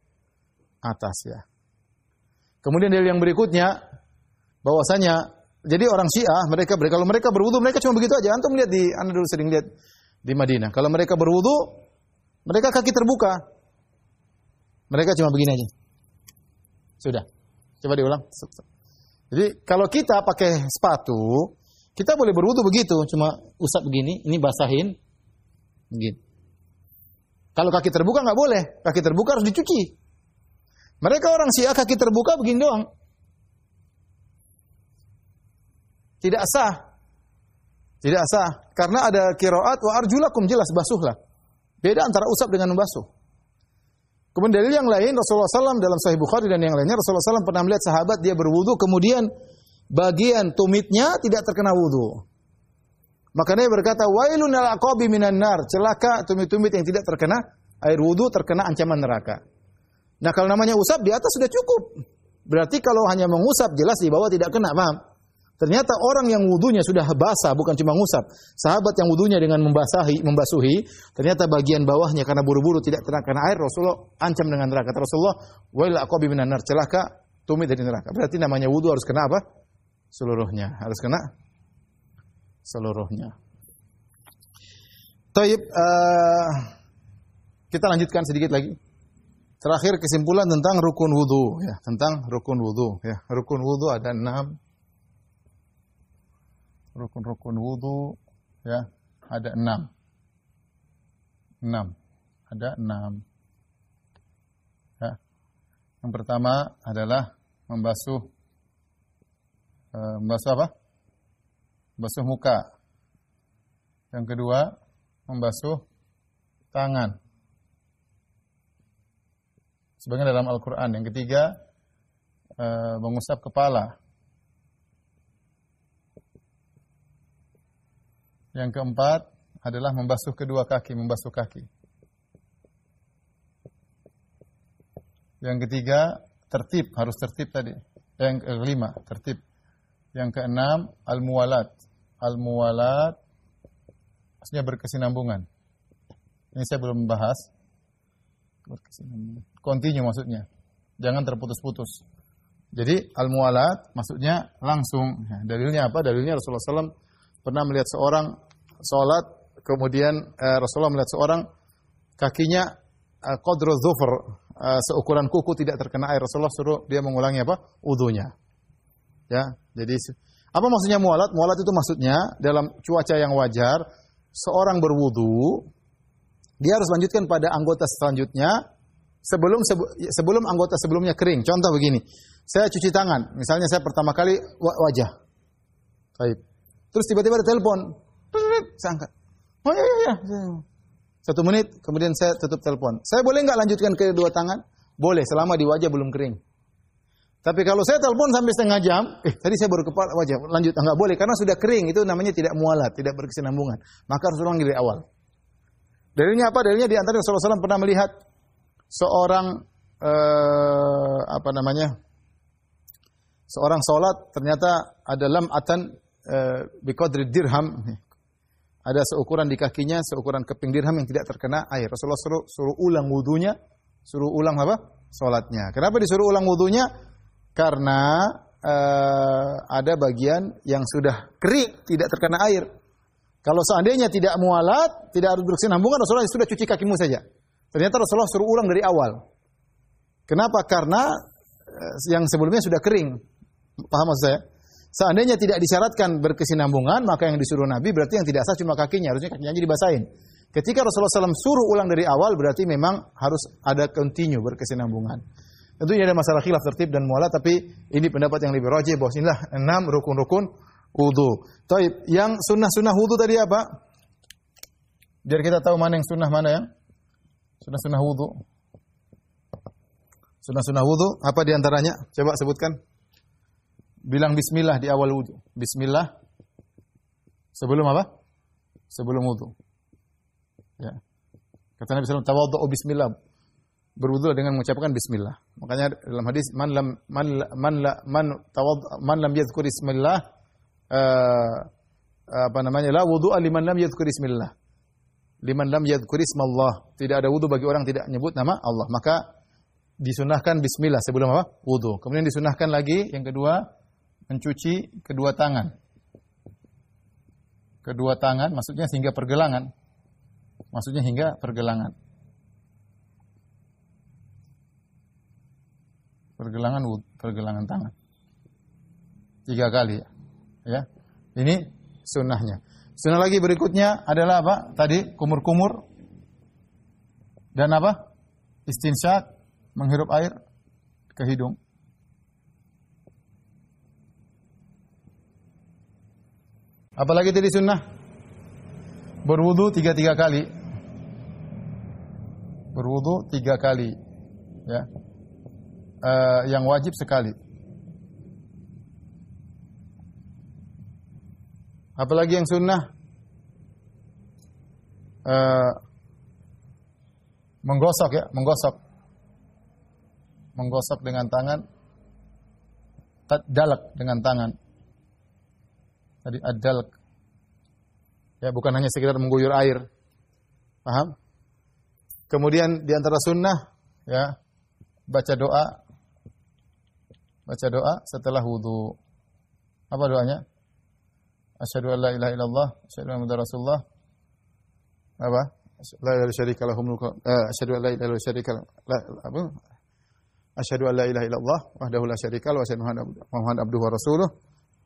atas ya. Kemudian dari yang berikutnya bahwasanya jadi orang Syiah mereka kalau mereka berwudu mereka cuma begitu aja. Antum lihat di Anda dulu sering lihat di Madinah. Kalau mereka berwudu mereka kaki terbuka. Mereka cuma begini aja. Sudah. Coba diulang. Jadi kalau kita pakai sepatu, kita boleh berwudu begitu, cuma usap begini, ini basahin begini. Kalau kaki terbuka nggak boleh, kaki terbuka harus dicuci. Mereka orang Syiah kaki terbuka begini doang. Tidak sah. Tidak sah. Karena ada kiroat wa arjulakum jelas basuhlah. Beda antara usap dengan membasuh. Kemudian dalil yang lain Rasulullah SAW dalam Sahih Bukhari dan yang lainnya Rasulullah SAW pernah melihat sahabat dia berwudu kemudian bagian tumitnya tidak terkena wudu. Maka Nabi berkata, "Wailun al aqabi minan nar." Celaka tumit-tumit yang tidak terkena air wudu terkena ancaman neraka. Nah, kalau namanya usap di atas sudah cukup. Berarti kalau hanya mengusap jelas di bawah tidak kena, paham? Ternyata orang yang wudhunya sudah basah, bukan cuma ngusap. Sahabat yang wudhunya dengan membasahi, membasuhi, ternyata bagian bawahnya karena buru-buru tidak terkena air, Rasulullah ancam dengan neraka. Kata Rasulullah, "Wail aqabi minan nar." Celaka tumit dari neraka. Berarti namanya wudhu harus kena apa? Seluruhnya. Harus kena seluruhnya. Taib, uh, kita lanjutkan sedikit lagi. Terakhir kesimpulan tentang rukun wudhu, ya, tentang rukun wudhu. Ya, rukun wudhu ada enam rukun-rukun wudhu ya ada enam. Enam. Ada enam. Ya. Yang pertama adalah membasuh e, membasuh apa? Membasuh muka. Yang kedua membasuh tangan. Sebagian dalam Al-Quran. Yang ketiga e, mengusap kepala. Yang keempat adalah membasuh kedua kaki, membasuh kaki. Yang ketiga, tertib, harus tertib tadi. Yang kelima, tertib. Yang keenam, al-muwalat. Al-muwalat maksudnya berkesinambungan. Ini saya belum membahas. Continue maksudnya. Jangan terputus-putus. Jadi al-muwalat maksudnya langsung. dalilnya apa? Dalilnya Rasulullah SAW pernah melihat seorang sholat, kemudian uh, Rasulullah melihat seorang kakinya uh, qadru uh, seukuran kuku tidak terkena air. Rasulullah suruh dia mengulangi apa? Udunya. Ya, jadi apa maksudnya mualat? Mualat itu maksudnya dalam cuaca yang wajar, seorang berwudu, dia harus lanjutkan pada anggota selanjutnya sebelum sebelum anggota sebelumnya kering. Contoh begini, saya cuci tangan, misalnya saya pertama kali wajah. Baik. Terus tiba-tiba ada telepon. Saya angkat. Oh iya iya iya. Satu menit, kemudian saya tutup telepon. Saya boleh nggak lanjutkan ke dua tangan? Boleh, selama di wajah belum kering. Tapi kalau saya telepon sampai setengah jam, eh tadi saya baru kepala wajah, lanjut nggak boleh karena sudah kering itu namanya tidak mualat, tidak berkesinambungan. Maka harus ulang dari awal. Dalilnya apa? Dalilnya di antara Rasulullah SAW pernah melihat seorang eh, apa namanya seorang sholat ternyata ada lamatan Eh, biqadri dirham ada seukuran di kakinya seukuran keping dirham yang tidak terkena air. Rasulullah suruh, suruh ulang wudunya, suruh ulang apa? Salatnya. Kenapa disuruh ulang wudunya? Karena uh, ada bagian yang sudah kering, tidak terkena air. Kalau seandainya tidak mualat, tidak harus berkesinambungan, Rasulullah sudah cuci kakimu saja. Ternyata Rasulullah suruh ulang dari awal. Kenapa? Karena uh, yang sebelumnya sudah kering. Paham maksud saya? Seandainya tidak disyaratkan berkesinambungan, maka yang disuruh Nabi berarti yang tidak sah cuma kakinya, harusnya kakinya aja dibasahin. Ketika Rasulullah SAW suruh ulang dari awal, berarti memang harus ada continue berkesinambungan. Tentunya ada masalah khilaf tertib dan mualah, tapi ini pendapat yang lebih rajih bahwa inilah enam rukun-rukun wudhu. Taib, yang sunnah-sunnah wudhu tadi apa? Biar kita tahu mana yang sunnah mana yang sunnah-sunnah wudhu. Sunnah-sunnah wudhu apa di antaranya? Coba sebutkan bilang bismillah di awal wudhu. Bismillah sebelum apa? Sebelum wudhu. Ya. Kata Nabi SAW, tawadhu bismillah. Berwudhu dengan mengucapkan bismillah. Makanya dalam hadis man lam man man man tawadhu man lam yadhkur bismillah uh, apa namanya la wudhu liman lam yadhkur bismillah. Liman lam yadhkur ismallah. Tidak ada wudhu bagi orang tidak nyebut nama Allah. Maka disunahkan bismillah sebelum apa? Wudhu. Kemudian disunahkan lagi yang kedua mencuci kedua tangan. Kedua tangan maksudnya sehingga pergelangan. Maksudnya hingga pergelangan. Pergelangan pergelangan tangan. Tiga kali ya. ya. Ini sunnahnya. Sunnah lagi berikutnya adalah apa? Tadi kumur-kumur dan apa? Istinsyak menghirup air ke hidung. Apalagi tadi sunnah? Berwudu tiga-tiga kali. Berwudu tiga kali. Ya. Uh, yang wajib sekali. Apalagi yang sunnah? uh, menggosok ya, menggosok. Menggosok dengan tangan dalak dengan tangan. Tadi adalak. Ya, bukan hanya sekedar mengguyur air. Paham? Kemudian di antara sunnah ya, baca doa baca doa setelah wudu. Apa doanya? Asyhadu an la ilaha illallah, asyhadu anna Muhammadar Rasulullah. Apa? La ilaha mulku. Eh, asyhadu an la ilaha la apa? Asyhadu an la ilaha illallah wahdahu la syarika lahu wa asyhadu anna Muhammadan abduhu wa rasuluh.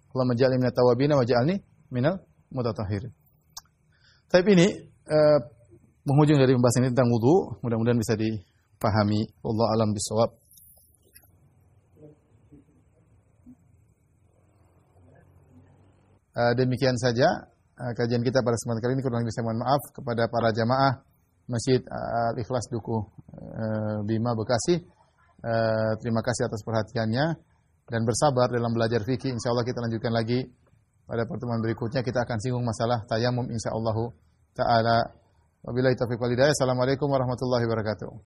Allahumma ja'alni minat tawabin wa ja'alni minal mutatahhirin. Tapi ini uh, dari pembahasan ini tentang wudu, mudah-mudahan bisa dipahami. Allah alam bisawab. Uh, demikian saja uh, kajian kita pada kesempatan kali ini. Kurang lebih saya mohon maaf kepada para jamaah Masjid Al-Ikhlas Duku uh, Bima Bekasi. Terima kasih atas perhatiannya dan bersabar dalam belajar fikih. Insya Allah kita lanjutkan lagi pada pertemuan berikutnya. Kita akan singgung masalah tayamum insya Allah taala. Wabillahi taufiq walhidayah. Assalamualaikum warahmatullahi wabarakatuh.